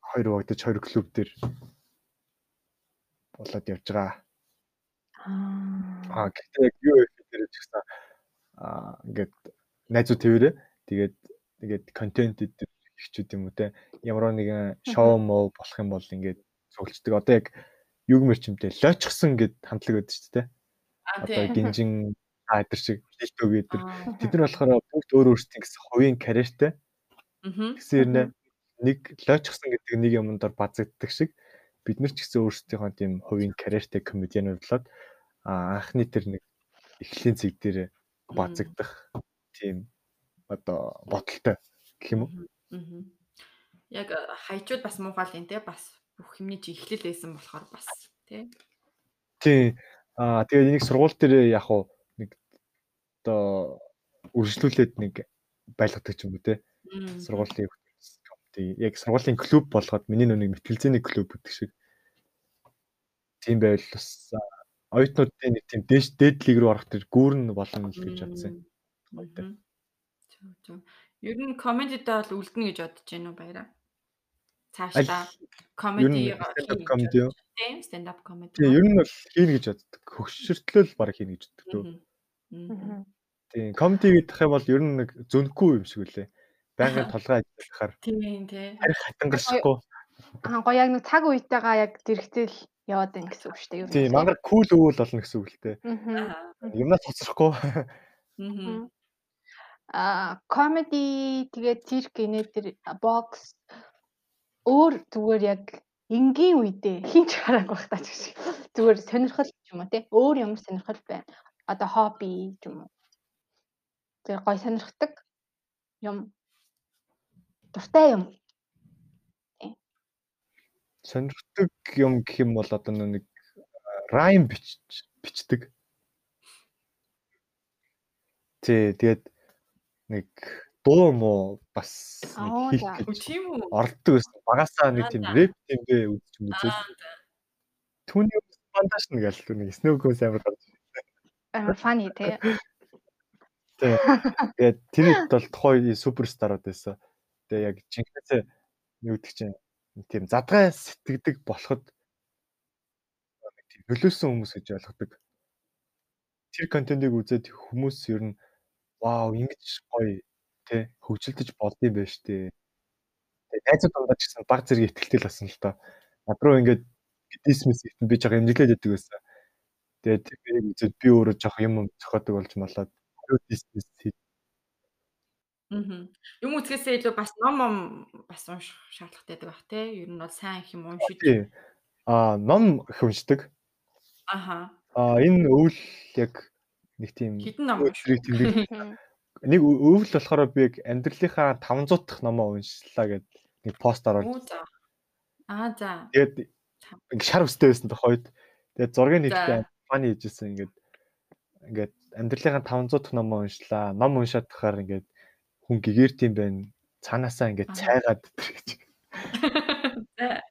хоёр хуваагдаж хоёр клуб дээр болоод явж байгаа. Аа гэхдээ яг юу ч гэсэн аа ингээд найзууд тэрэ тэгээд тэгээд контент дээр ихчүүд юм уу те ямар нэгэн шоу муу болох юм бол ингээд зөвлөждөг. Одоо яг юу гэмэрчмтэй лойчгсан гэд хандлага өгдөг шүү дээ. Одоо гинжин айдэр шиг хэлтөө гэдэг. Тэд нар болохоор бүгд өөр өөрсдийн гэсэн хувийн карьертэй. Тэгсээр нэг лойчгсан гэдэг нэг юмд дор базагддаг шиг бид нар ч гэсэн өөрсдийнхөө тийм хувийн карьертэй комедианууд болоод анхны тэр нэг эхлэлийн зэг дээр базагдах тийм одоо бодолтой гэх юм уу. Яг хайчууд бас муухай л юм те бас бүх юмний чи эхлэл байсан болохоор бас тий. Тий. Аа тэгээд энийг сургууль дээр яг уу нэг одоо үргэлжлүүлээд нэг байлгадаг ч юм уу те. Сургуулийн тий яг сургуулийн клуб болгоод миний нүг мэтгэлзээний клуб гэдэг шиг тийм байвал бас оюутнуудын нэг тийм дээш дээд лиг рүү орох тэр гүүрэн болно л гэж бодсон. Ер нь комедидээ бол үлдэнэ гэж бодож байна уу баяраа. Цаашдаа комеди комеди тийм stand up comedy. Тийм ер нь бол хийн гэж боддог. Хөгшөртлөл баг хийн гэж боддог. Тийм комеди гэдэг юм бол ер нь нэг зөнхгүй юм шиг үлээ байнгын толгой ажиллахаар тийм тий. Харин хатангаршгүй. Аа гоё яг нэг цаг үетэйгаа яг зэрэгтэл яваад байна гэсэн үг шүү дээ. Тийм мангар кул өвөл болно гэсэн үг л дээ. Юмнаас хоцрохгүй. Аа комеди тэгээд цирк инээ тэр бокс өөр зүгээр яг энгийн үедээ хинч хараагүй байх таа ч зүгээр сонирхол ч юм уу тий өөр юм сонирхол байна. Одоо хобби ч юм уу. Тэр гоё сонирхдаг юм дуртай юм. Сонирхдаг юм гэх юм бол одоо нэг райм бич бичдэг. Тий, тэгээд нэг дуу мó бас хийх гэж Тийм үү? оролддог байсан. Багасаа нэг тийм рэп тиймдээ үзэж үзэж. Түүний фанташ нэг аль нэг снөөгөөс амар гарч. Амар фани тий. Тэгээд тэр хэд бол тухайн суперстарууд байсан. Тэгээ яг жинхэнэ юу гэдэг чинь тийм задгай сэтгэдэг болоход тийм нөлөөсөн хүмүүс гэж ойлгодог. Тэр контентыг үзээд хүмүүс ер нь вау ингэж гоё тий хөгжилдөж болдсон байж тээ. Тэгээ найзууд дундаа ч гэсэн баг зэрэг ихтэлтэй л басан л доо. Над руу ингээд дисмис ихтэн би жоо эмнэлээд байдаг байсан. Тэгээд тэрийг үзээд би өөрөө жоох юм юм зохиодог болж малаад дисмис Мгм. Юм үзэхээсээ илүү бас ном ном бас унших шаардлагатай байдаг бах те. Ер нь бол сайн их юм уншиж. Аа, ном их уншдаг. Аха. Аа, энэ өвөл яг нэг тийм Хитэн ном унших. өдрийг тэмдэг. Нэг өвөл болохоор би яг амьдралынхаа 500 дахь номоо уншлаа гэд нэг пост за. Аа за. Тэгээд шар өстэй байсан тохойд. Тэгээд зургийг нэгтэй За. фаны хийжсэн ингээд ингээд амьдралынхаа 500 дахь номоо уншлаа. Ном уншаад тахаар ингээд хүн гэгэр тийм байна. Цаанаасаа ингээд цайгаад гэж.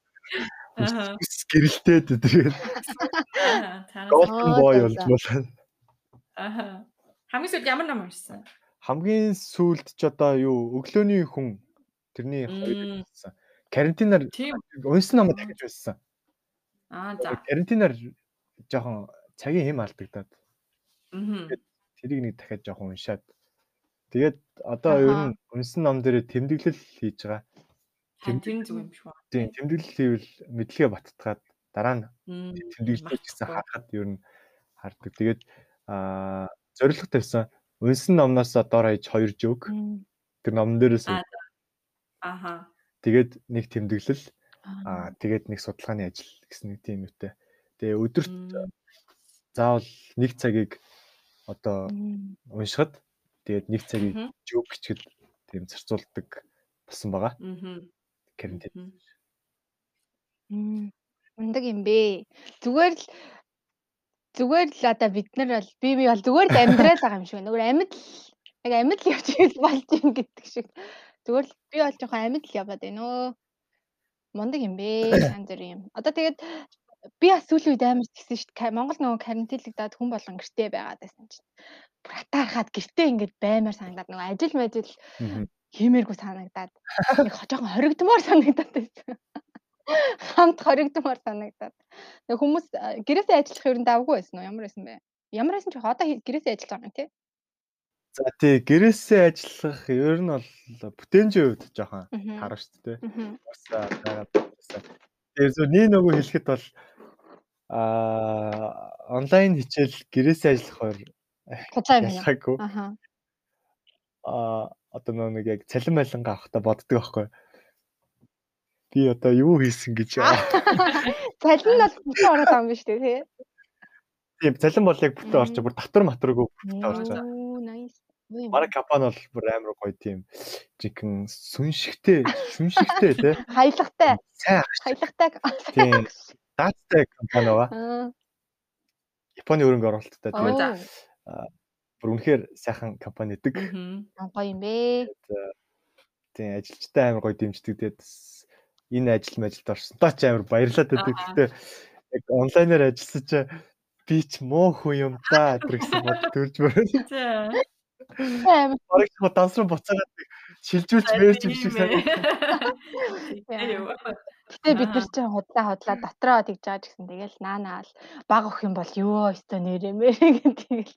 Гэрэлтээд. Аа, цаанаас. Golden Аа, boy болж болоо. Аха. Хамгийн сүүлд ямар ном уншсан? Хамгийн сүүлд ч одоо юу өглөөний хүн тэрний хоёр Мм. байсан. Карантинаар Тийм. унсан номоо дахиж унссан. Аа за. Карантинаар жоохон цагийн хэм алдагдаад Мгм. тэрийг нэг дахиад жоохон уншаад тэгээд одоо ер нь унсан ном дээр тэмдэглэл хийж байгаа. Нь зүг юм байна. Тийм тэмдэглэл хийвэл мэдлэгээ баттгаад дараа нь Мм. тэмдэглэлийг гэсэн харахад ер нь хардаг. Тэгээд аа зорилго тавьсан унсан номноос доор хаяж хоёр жөг тэр номн дээрээс Аа. за. Аха. тэгээд нэг тэмдэглэл Аа. тэгээд нэг судалгааны ажил гэсэн нэг тийм үүтэй. Тэгээ өдөрт заавал нэг цагийг одоо уншихад тэгээд нэг цагийг Мгм. жөг гэчихэд тийм зарцуулдаг болсон байгаа. Мгм. Карантин. Мм. Ундаг юм бэ. Зүгээр л зүгээр л одоо бид нар бол би би бол зүгээр л амьдрал байгаа юм шиг. Нөгөө амьд л яг амьд л явж болж юм гэдэг шиг. Зүгээр л би бол жоохон амьд л яваад байна өө. Мундаг юм бэ. Янз бүр юм. Одоо тэгээд би бас сүүлийн үед амар тэгсэн шүү дээ. Монгол нөгөө карантинлэгдээд хүн болгон гэртээ байгаад байсан чинь. Хатаархаад гэртээ ингээд баймаар санагдаад нөгөө ажил Мгм. хиймээргүй санагдаад нэг жоохон хоригдмоор санагдаад байсан. Хамт хоригдмоор санагдаад. Нэг хүмүүс гэрээсээ ажиллах юм давгүй байсан уу? Ямар байсан бэ? Ямар байсан ч одоо гэрээсээ ажиллаж байгаа юм тий? За тий гэрээсээ ажиллах ер нь бол бүтээнжийн хувьд жоохон харна шүү дээ. Бас байгаа байсан. Тэгээ зөв нэг нөгөө хэлэхэд бол аа онлайн хичээл гэрээсээ ажиллах хоёр Хуцаа юм яа. Аха. Аа одоо нэг яг цалин байлангаа авахта боддог байхгүй. Би одоо юу хийсэн гэж Цалин бол бүтэн ороод байгаа юм биш үү тий? тийм цалин бол яг бүтэн орч бүр татвар матваргүй бүтэн орч? Манай компани бол бүр амар гоё тийм жинхэнэ сүншигтэй сүншигтэй тий Хаялагтай. Хаялагтай. Тийм. даацтай компани байгаа. Аа. Японы Оо, тэгээд за. Бүр үнэхээр сайхан компани гэдэг. Мгм. Гоё юм бэ. Тийм ажилчтай амар гоё дэмждэг. Тэгээд энэ ажил мажилд орсонтой ч амар баярлаад байдаг. Гэхдээ яг онлайнаар ажилласан чинь би ч муу хүн юм да гэсэн бод төрж байна. За. Амар Бараг ч дансруу буцаагаад шилжүүлж мэрч юм шиг Тийм санагдав. Тийм юу. Гэтэ бид нар чинь худлаа худлаа дотроо тэгж байгаа ч гэсэн тэгэл наанаа л баг өх юм бол юу өстө нэрэмээ гэдэг.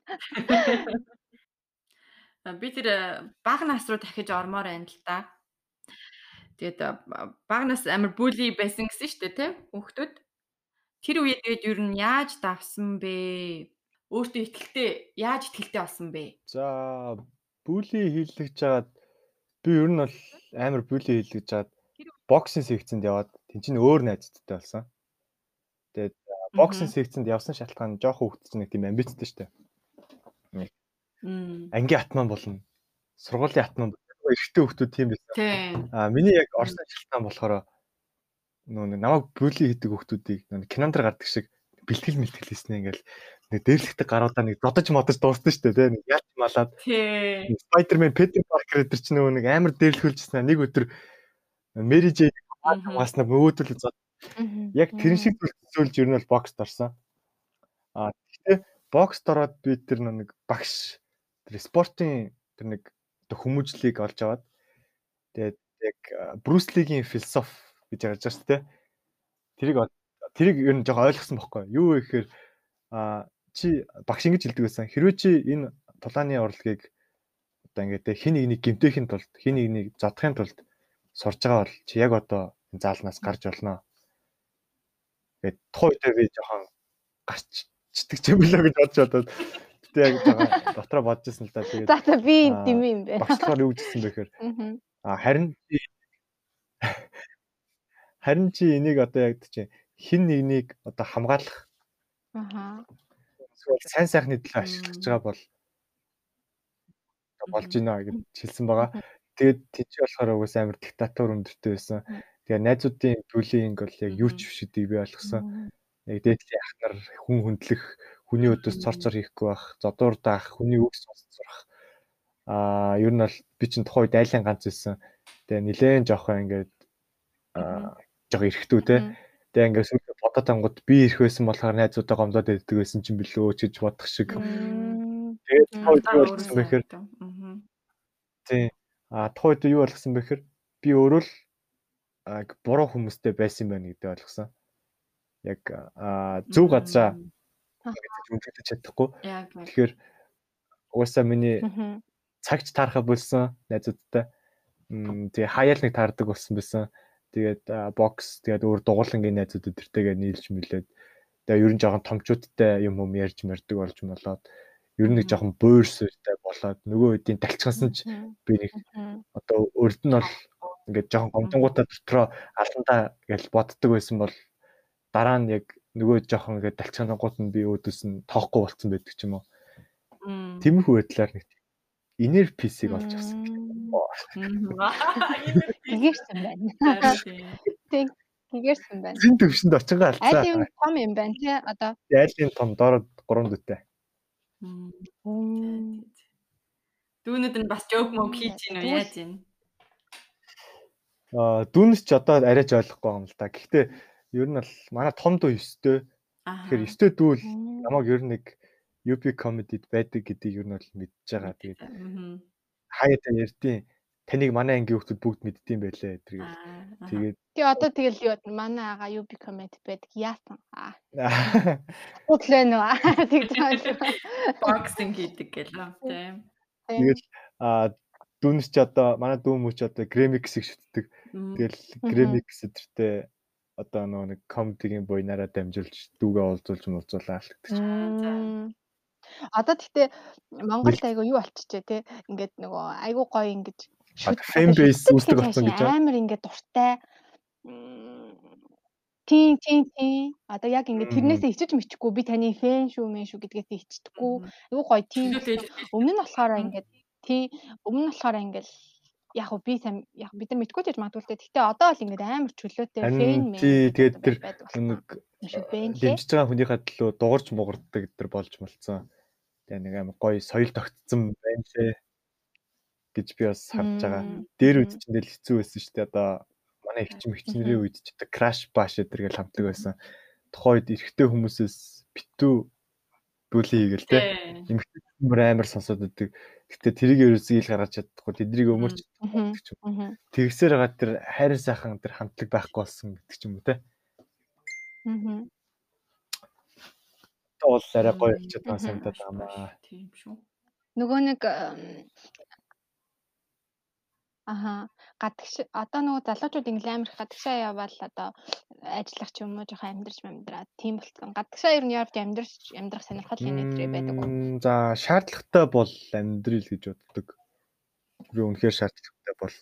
А, Би тэр э, бага нас руу дахиж ормоор байна л да. Тэгээд э, ба- бага нас амар бүли байсан гэсэн шүү дээ, тий? Хүүхдүүд. Тэр үеэ тэгээд ер нь яаж давсан бэ? Өөртөө ихтэлтэй яаж ихтэлтэй болсон бэ? За бүли хийлгэж жагаад би ер нь бол амар бүли хийлгэж жагаад боксинг секцэнд яваад тэн чинь өөр найзтай болсон. Тэгээд боксинг секцэнд явсан шалтгаан жоохон хөвгт чинь нэг тийм амбицтай. Мм. Ангийн атман болно. Сургуулийн атман эрэгтэй хүмүүс тийм байсан. Аа миний яг орсон шалтгаан болохоор нөө намайг бүли хийдэг хүмүүсийг нөө кинондэр гардаг шиг бэлтгэл мэлтгэл хийснэ ингээл нэг дээрлэгтэй гаруудаа нэг додож модож дууссан шүү дээ нэг яач малаад тий Spider-Man Peter Parker гэдэг чинь нэг амар дээрлэхүүлжсэн нэг өдөр Mary Jane хааснаа мөөдөл зод яг тэр шиг зүйлж ер нь бол боксд орсон а гэхдээ боксд ороод би тэр нэг багш тэр спортын тэр нэг хүмүүжлийг олж аваад тэгээд яг Брюс Лигийн философи гэж ярьж байгаа шүү дээ. Тэрийг тэрийг ер нь жоохон ойлгосон бохгүй юу гэхээр а чи багш ингэж хэлдэг байсан. Хэрвээ чи энэ тулааны урлагийг одоо ингээд хин нэгнийг гимтэхийн тулд хин нэгнийг задахын тулд сурж байгаа бол чи яг одоо заалнаас гарч болно. Тэгээд тухайн үедээ би жоохон гарч читгч юм билээ гэж бодож бодоод гэтээ яг дотроо бодож ирсэн л да. Тэгээд За би дэм юм бэ. Багшлахаар юу гэжсэн бэ гэхээр а харин харин чи энийг одоо яг чи хин нэгнийг одоо хамгаалах Аха эсвэл сайн сайхны төлөө ашиглаж байгаа бол болж байна гэж хэлсэн байгаа. Тэгээд тийч болохоор угаас амар диктатор өндөртэй байсан. Тэгээ найзуудын бүлинг бол яг юу ч биш гэдгийг би ойлгосон. Яг дээдлийн ах нар хүн хөндлөх, хүний өдөөс цор цор хийхгүй байх, зодуур даах, хүний үг сонсож сурах. Аа, ер нь бол би чинь тухайн үед айлын ганц байсан. Тэгээ нилээн жоохон ингээд аа, жоохон эрэхтүү те. Тэгээ ингээд сүүлд бодоод ангууд би ирэх байсан болохоор найзуудаа гомдоод байдаг байсан чинь билүү ч гэж бодох шиг. Тэгээд тухайд юу болсон бэхээр тий а тухайд юу болгосон бэхээр би өөрөө л буруу хүмүүстэй байсан байна гэдэг ойлгосон. Яг зөв газараа үнэлж чадахгүй. Тэгэхээр угаасаа миний цагч таархаа болсон найзуудтай. Тэгээ хаяал нэг таардаг болсон байсан тэгээд бокс тэгээд өөр дугуулангийн найзуудад тэртэйгээ нийлж мэлээд тэгээд ер нь жоохон томчуудтай юм юм ярьж мэрдэг болж болоод ер нь нэг жоохон буйрстай болоод нөгөө үеийн талчгансан ч би нэг одоо өрд нь бол ингээд жоохон гомдонгуудаа дотроо аландаа гэж боддог байсан бол дараа нь яг нөгөө жоохон ингээд талчганангууд нь би өөдөөс нь тоохгүй болцсон байдаг ч юм уу. Тэмхүү байдлаар нэг инер писийг олж авсан. Тэгэрсэн байна. Тэг тэгэрсэн байна. Зин төвшөнд очингаа алдсан. Айлын том юм байна тий одоо. Айлын том доор 3 дүтэй. Дүүнүүд нь бас жоок мөг хийж гин үү яаж юм? Аа дүүнс ч одоо арайч ойлгохгүй юм л да. Гэхдээ ер нь бол манай том дүү 9-тэй. Тэгэхээр 9-тэй дүүл намайг ер нь нэг UP comedy-д байдаг гэдгийг ер нь бол мэдж байгаа. Тэгээд хаяа та ярьдیں۔ Таныг манай ангийн хүмүүс бүгд мэддэм байлээ тэргээл. Тэгээд тий одоо тэгэл юу манай ага UP comedy байдаг яасан. Утлэн үү. Тэгж боксинг хийдэг гэлээ. Тийм. Тэгэл а дүүнс ч одоо манай дүү мөч одоо Gramix-ийг шүтдэг. Тэгэл Gramix өдөртөө одоо нөгөө нэг комедигийн буйнараа дамжуулж дүүгээ олзуулж муулзуулаа л гэдэг чинь. Одоо тэгтээ Монголд айгу юу болчихжээ те. Ингээд нөгөө айгу гоё ингэж фэн бейс үүсдэг болсон гэж амар ингээд дуртай. Тийм тийм тийм. Одоо яг ингээд тэрнээсээ ичиж мичгүй би таны фэн шүү мэн шүү гэдгээс ичдэггүй. Айгу гоё тийм. Өмнө нь болохоор ингээд тий өмнө нь болохоор ингээд яг би сайн яг бид нар мэдгүй ч магадгүй л дээ. Гэтэ одоо л ингээд амар чөлөөтэй фэн мэн. Тий тэгээд тэр нэг дэмжиж байгаа хүнийхээ төлөө дуурж муурддаг тэр болж малцсан. Тэгээ нэг амар гоё соёл тогтцсон байна лээ гэж би бас харж байгаа. Дээр үед ч ингээл хэцүү байсан шүү дээ. Одоо манай ихчим ихчнэрийн үед ч одоо краш баш гэдэргээл хамтлаг байсан. Тухайн үед эрэгтэй хүмүүсээс битүү бүли хийгээл те. Эмэгтэй хүмүүс амар сонсоод өгдөг. Гэтэ тэрийг ерөөсөө ил гаргаж чадахгүй. Тэднийг өмөрч гэдэг ч юм. Тэгсээр байгаа тэр хайрын сайхан тэр хамтлаг байхгүй болсон гэдэг ч юм уу те. Аа бол арай гоё болчиход байгаа санагдаад байна. Тийм шүү. Нөгөө нэг Аха гадагш одоо нөгөө залуучууд ингээл амар гадагшаа явбал одоо ажиллах ч юм уу жоохон амьдрч амьдраа тийм болцсон. Гадагшаа ер нь явж амьдрч амьдрах сонирхол юм өдрөө байдаг уу? За шаардлагатай бол амьдрил гэж боддог. Юу үнэхээр шаардлагатай бол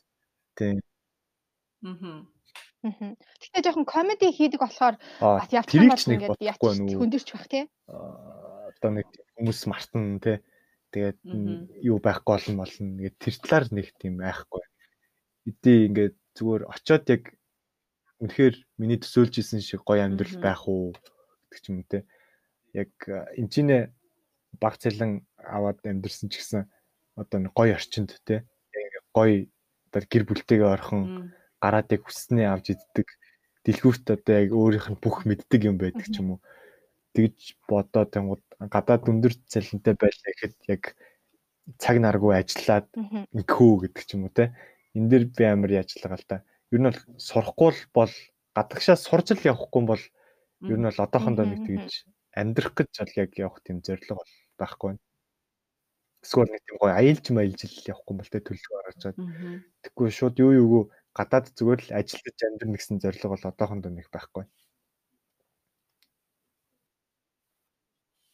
тийм. Аа. Гэтэ жоохон комеди хийдэг болохоор бас явчих юм бол ингээд яач хөндөрч байх тий. Одоо нэг хүмүүс мартан тий. Тэгээд юу байхгүй болно болно. Тэгээд тэр талаар нэг тийм айхгүй. Эдээ ингээд зүгээр очиод яг үнэхээр миний төсөөлж исэн шиг гоё амьдрал байх уу гэдэг ч юм те. Яг энэчнээ баг цалин аваад амьдэрсэн ч гэсэн одоо нэг гоё орчинд те. Гоё одоо гэр бүлтэйгээ орхон гараад яг хүснээ авч иддэг. Дэлгүүрт одоо яг өөрийнх нь бүх мэддэг юм байдаг ч юм уу. Тэгж бодоод тэнгууд гадаад өндөр цалинтай байлаа гэхэд яг цаг наргүй ажиллаад ингэхүү гэдэг ч юм уу те. Энд дэр би амар яажлага л та. Ер нь бол сурахгүй бол гадагшаа сурч л явахгүй бол ер нь бол одоохондоо нэг тэгж амьдрах гэж бол яг явах тийм зорилго бол байхгүй байна. Эсвэл нэг тийм гоё аялж маялж л явахгүй бол тэ төлөв гаргаж чад. Тэггүй шууд юу юугүй гадаад зүгээр л ажиллаж амьдрах гэсэн зорилго бол одоохондоо нэг байхгүй.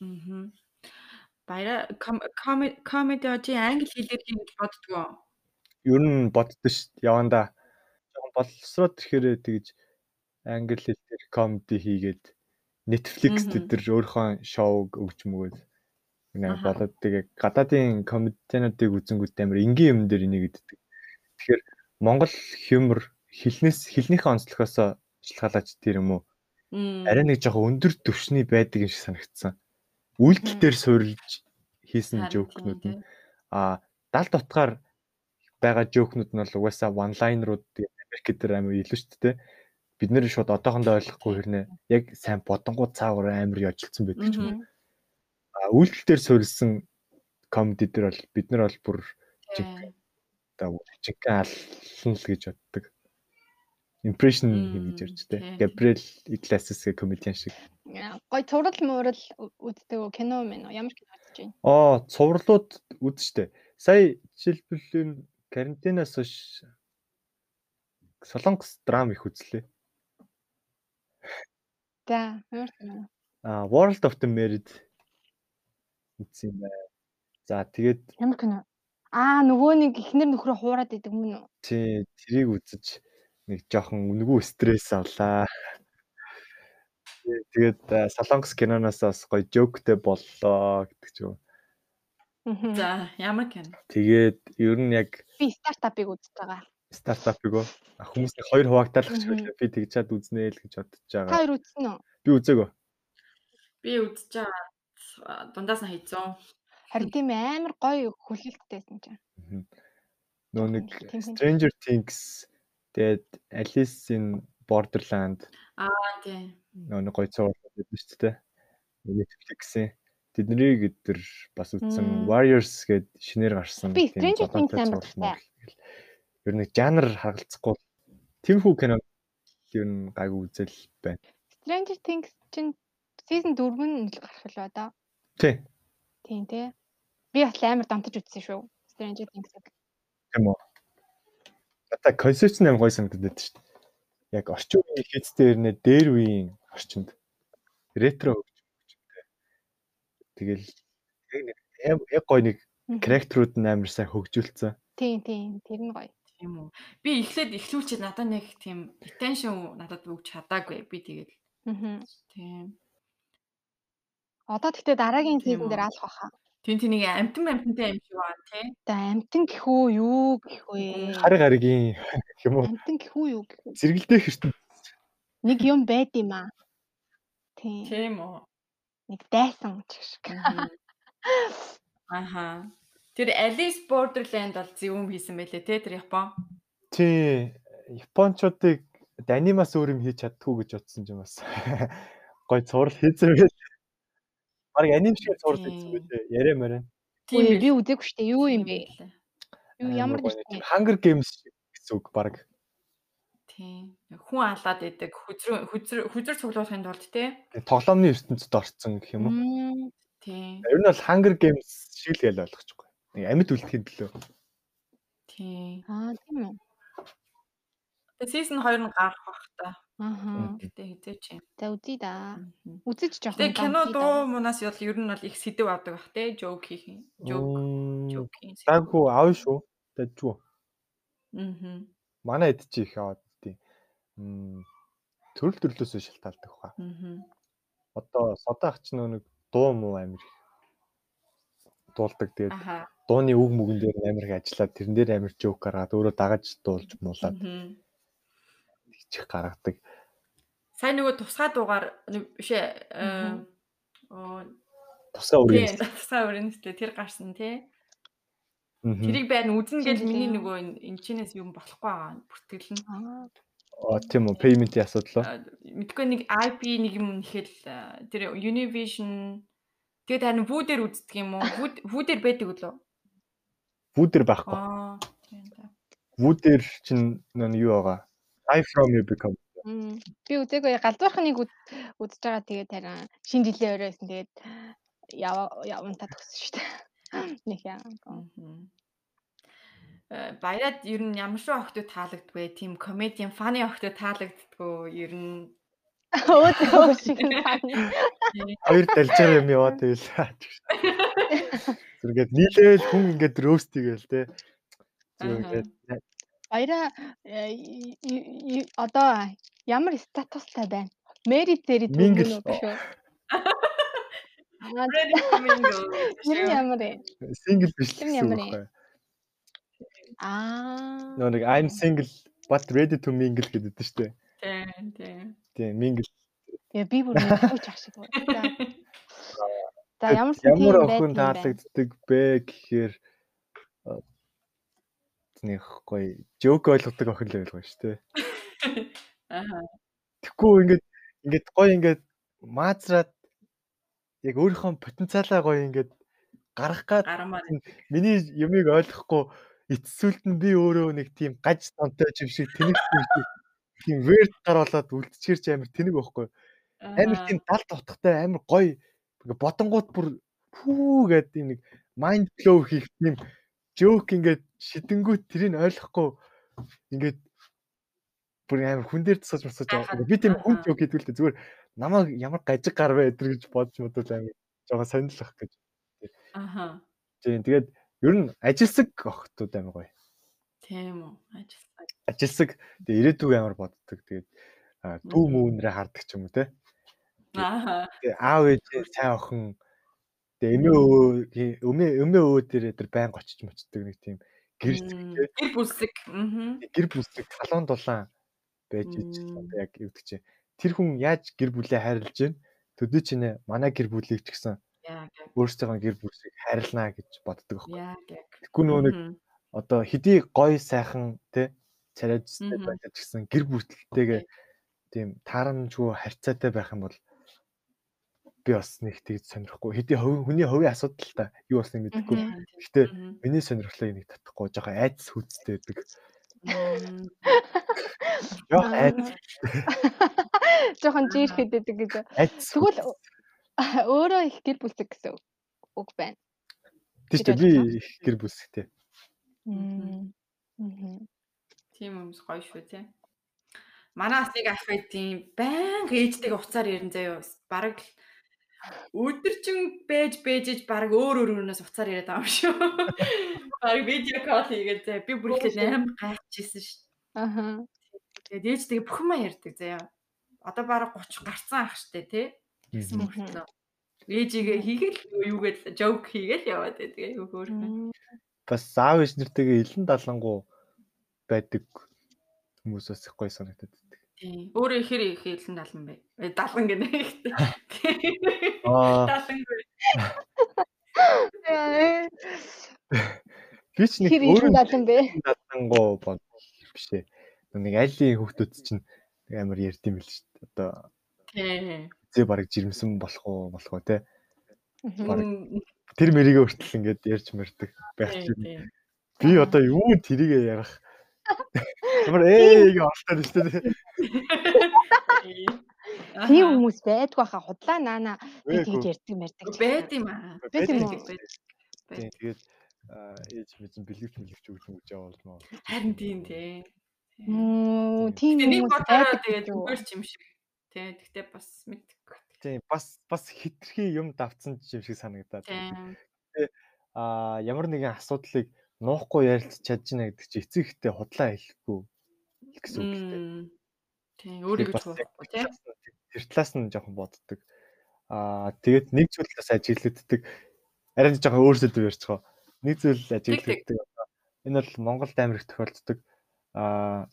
Аа. Баяра комеди очи англи хэлээр хийнэ гэж боддгоо. Ер нь боддоо ш яванда жоохон боловсроод ирэхээр тэгж англи хэл дээр комеди хийгээд Netflix дээр өөрийнхөө шоуг өгч мөгөөд нэг болоод тэгээ гадаадын комедиануудыг үзэнгүүт амар энгийн юм дээр энийг иддэг. Тэгэхээр Монгол хюмор хэлнээс хэлнийхээ онцлогоос шалтгаалаач тэр юм уу? Арай нэг жоохон өндөр түвшний байдаг юм шиг санагдсан. Үйлдэл дээр суурилж хийсэн жоокнууд нь а дал дутгаар байгаа жоокнууд нь бол угаасаа one linerууд Америк дээр амар илүү шүү дээ бид нэр шууд одоохондоо ойлгохгүй хэрнээ яг сайн бодонгууд цаагаар амар яжилсан байдаг ч юм уу. А үйлдэл дээр суурилсан комеди дээр бол бид нар бол бүр одоо жинхэнэ алсан л гэж боддог. Impression гэж ярьж тээ. Gabriel Iglesias гэх комедиан шиг. Гой цуврал муурал үздэг кино мэн ямар кино үзэж байна? Аа, цувралууд үзэж штэ. Сая жишээлбэл энэ карантинаас хойш Солонгос драм их үзлээ. За, ямар санаа? Аа, World of the Married үзсэн юм байна. За, тэгээд ямар кино? Аа, нөгөө нэг ихнэр нөхрөө хуураад идэг мөн үү? Тий, тэрийг үзэж нэг жоохон үнгүү стресс авлаа. Тэгээд Солонгос киноноос бас гоё жоктэй боллоо гэдэг ч юм. За, ямар кино? Тэгээд ер нь яг би стартапыг үзэж байгаа стартапыг уу? Хүмүүс нэг хоёр хуваагдалах ч байлаа. Би тэгж чад үзнэ л гэж бодож байгаа. Хоёр үзсэн үү? Би үзээгөө. Би үзэж байгаа. Дундаас нь хайцсан. Харин тийм амар гоё хүлээлттэйсэн чинь. Нөө нэг Stranger Things тэгээд Alice in Borderland. Аа тийм. Нөө нэг гоё цуврал байдаг шүү дээ. Netflix-ийн тэднийг өдөр бас үзсэн Warriors гээд шинээр гарсан тийм Stranger Things амар ер нь жанр харгалцахгүй тиймэрхүү кино ер нь гайгүй үзэл байна. Stranger Things чинь season 4 нь гарах л одоо. Тий. Тийм тий. Би бас амар донтож үзсэн шүү. Stranger Things-ыг. Тийм үү. Одоо концепц нь амар гоё санагдаад байна шүү дээ. Яг орчин үеийн хийцтэй ирнэ дээр үеийн орчинд ретро. Тэгэл яг гоё нэг характерууд нь амар сайн хөгжүүлсэн. Тийм тийм тэр нь гоё тийм үү. Би эхлээд эхлүүлчихэд надад нэг тийм attention надад өгч чадаагүй. Би тэгээд. Аа. Тийм. Одоо тэгтээ дараагийн сизон дээр алах баха. Тийм тийм нэг амтан амтантай юм шиг байна тий. За амтан гэх үү юу гэх вэ? Хар гаригийн юм уу? Амтан гэх үү юу гэх вэ? Зэрэгэлдээ хэртэн. Нэг юм байд юм аа. Тийм. Тийм үү. Нэг дайсан ч шиг. Аха. Тэр Alice Borderland бол зөвөм хийсэн байлээ те тэр Япон. Тий. Япончуудыг анимаас өөр юм хийж чаддгүй гэж бодсон юм бас. Гой цуврал хийсэн байл. Бараг аним шиг цуврал хийсэн байлээ. Ярэ мөрөн. Тийм би үзээгүй штэ юу юм бэ? Юу ямар нэг Hunger Games гэсэн үг бараг. Тийм. Хүн алаад идэг хүзрүү хүзэр цуглуулахын тулд те. Тоглоомны ертөнцид орцсон гэх юм уу? Тийм. Ер нь бол Hunger Games шиг л ял ойлгочихгүй. Нэг амьд үлдэхийн төлөө. Тийм. Аа тийм үү. Тэгээ season 2 нь гарах бах та. Аа. Гэтэ хизээч юм. За үзье да. Үзэж жоох. Тэгээ кино дуу мунаас бол ер нь бол их сэдв авдаг бах те. Joke хийх юм. Joke. Joke. Таггүй аав шүү. Дэжгүй. Аа. Манай эд чи их аваад төрөл төрлөөсөө шалтгаалдаг хаа. Аа. Одоо содоах ч нэг дуу муу амир дуулдаг. Тэгээд дууны үг мүгэн дээр амар их ажиллаад тэрэн дээр амар жоок гаргаад өөрөө дагаж дуулж муулаад чих гаргадаг. Сайн нөгөө тусгай дуугаар бишээ тусгай үрийн тусгай үрийн тэр гарсан тий. Тэрийг байна үзэн гэж миний нөгөө энэ чинээс юм болохгүй байгаа бүртгэл нь. Аа тийм үү payment-ийн асуудал уу? Мэдгүй нэг IP нэг юм нэхэл тэр Univision тэгээд харин вүүдээр үздэг юм уу? Вүүдээр байдаг үлээ. Вүүдээр байхгүй. Аа тийм та. Вүүдээр чинь нэг юу байгаа? I from you become. Би үзээгүй галзуурхныг үзэж байгаа тэгээд харин шинэ жилийн өрөөсөн тэгээд яваа явантаа төгсөн шүү дээ. Нэг яа. Э, баяраад ер нь ямар шиг охтод таалагдвэ? Тийм комедиан фаны охтод таалагддггүй ер нь өөдөө шиг фаны. Хоёр далжаар юм яваад байл. Зүргээд нийлээл хүн ингээд рөөст игээл те. Зүргээд баяраа э, одоо ямар статустай байна? Мэри дээр дүүнүү биш үү? Ready to mingle. Тэр ямар вэ? Single биш гэсэн үг байна. Аа. Нөө нэг I'm single but ready to mingle гэдэг дээ шүү дээ. Тийм, тийм. Тийм, mingle. Тэгээ би бүр мэдгүй чах шиг байна. За ямар ямар охин таалагддаг бэ гэхээр нэг гоё жоок ойлгодог охин л байлгаа шүү дээ. Аа. Тэгэхгүй ингээд ингээд гоё ингээд маазраад яг өөрийнхөө потенциалаа гоё ингээд гаргах гад миний юмыг ойлгохгүй эцсүүлд нь би өөрөө нэг тийм гаж тонтой юм шиг тэнэг тийм верд гар болоод үлдчихэрч амар тэнэг байхгүй амар тийм далд утгатай амар гоё бодонгууд бүр пүү гэдэг нэг майнд флоу хийх тийм жоок ингээд шидэнгүүт тэрийг ойлгохгүй ингээд бүр амар хүн дээр тусаж мусаж байгаа. Би тийм хүн жоок гэдэг л дээ зүгээр намайг ямар гажиг гар вэ гэдэр гэж бодож модол амар жоо сонирхох гэж. Аха. Тийм тэгээд ер нь ажилсаг охтууд амар гоё. Тийм үү. Ажилсаг. Ажилсаг тэгээд ирээдүг амар боддог. Тэгээд дүү мөөнрээ хардаг ч юм уу те. Аха. Тэгээд аав ээж сайн охин тэгээд эмээ өвөө эмээ эмээ өвөө дээр тэр байн гочиж мочдөг нэг тийм гэр гэр бүсэг. Аа. Гэр бүсэг талуун дулаан байж ич яг югдөг чинь тэр хүн яаж гэр бүлээ хайрлаж байна төдөө чинь манай гэр бүлийг ч гэсэн өөрсдөө гэр бүлийг хайрлнаа гэж боддог байхгүй. Тэгэхгүй нөгөө нэг одоо хэдий гоё сайхан те царайжтай байдаг гэсэн гэр бүлтэйгээ тийм таарамжгүй харьцаатай байх юм бол би бас нэг тэгж сонирхгүй. Хэдий хүний хувийн асуудал та юу болсныг мэдэхгүй. Гэхдээ миний сонирхлыг нэг татахгүй жоохон айдас хүчтэй байдаг. Яа айдас. Жохон жирэхэд байдаг гэж. Тэгвэл өөрөө их гэр бүлсэг гэсэн үг байна. Тийм би их гэр бүлсэгтэй. Тийм юмс гоё шүү тий. Манаас нэг ах байдیں۔ Баян ээжтэйг уцаар ирэн заяа. Бараг өдөржин бэж бэжэж баг өөр өөр өрнөөс уцаар яриад байгаа юм шүү. Баг видео кол хийгээд заяа. Би бүр ихлээр амар гайхажсэн шүү. Аха. Тэгээд ээжтэйг бүх юм ярьдаг заяа одоо бараг 30 гарцсан ах штэ тий. Тэгсэн мөртлөө ээжигээ хийгээл юугээд жоок хийгээл яваад тэгээ юу хөөрхөн. Бас аав ээж нэртэйгээ илэн далангуу байдаг хүмүүс бас их гоё санагдаад байдаг. Тий. Өөрөө ихэр их илэн далан бай. Далан гэнэ ихтэй. Аа. Далан гүй. Би ч нэг өөрөө далан бэ. Далангуу бод биш ээ. Нэг айлын хүүхдүүд чинь амар ярьд юм л шүү дээ. Одоо тий. Зээ бараг жирэмсэн болох уу болох уу те. Тэр мэрийгээ хүртэл ингээд ярьж мэрдэг байх чинь. Би одоо юу тэрийгээ ярах. Ямар ээ гэж оролтоод шүү дээ. Тийм хүмүүс байдг байхаа худлаа наана би тэгж ярьдаг мэрдэг. Байд юм аа. Байд юм уу? Тэгээд ээж мэдэн бэлгэвч мэлгэвч өгч өгч яваал нөө. Харин тийм тий. Мм тийм нэг бодороо тэгээд зүгээр ч юм шиг. Тэ тэгтээ бас мэдгүй. Тийм бас бас хитрхи юм давцсан юм шиг санагдаад. Тэгээ а ямар нэгэн асуудлыг нуухгүй ярилцж чадж байна гэдэг чи эцэг ихтэй худлаа хэлэхгүй гэсэн үг л дээ. Тийм өөрийгөө чухахгүй тийм. Тэр талаас нь жоохон боддог. Аа тэгээд нэг зүйлээс ажиглагддаг. арай жоохон өөрсдөө ярьчихоо. Нэг зүйл ажиглагддаг. Энэ бол Монголд амар их тохиолддог. Аа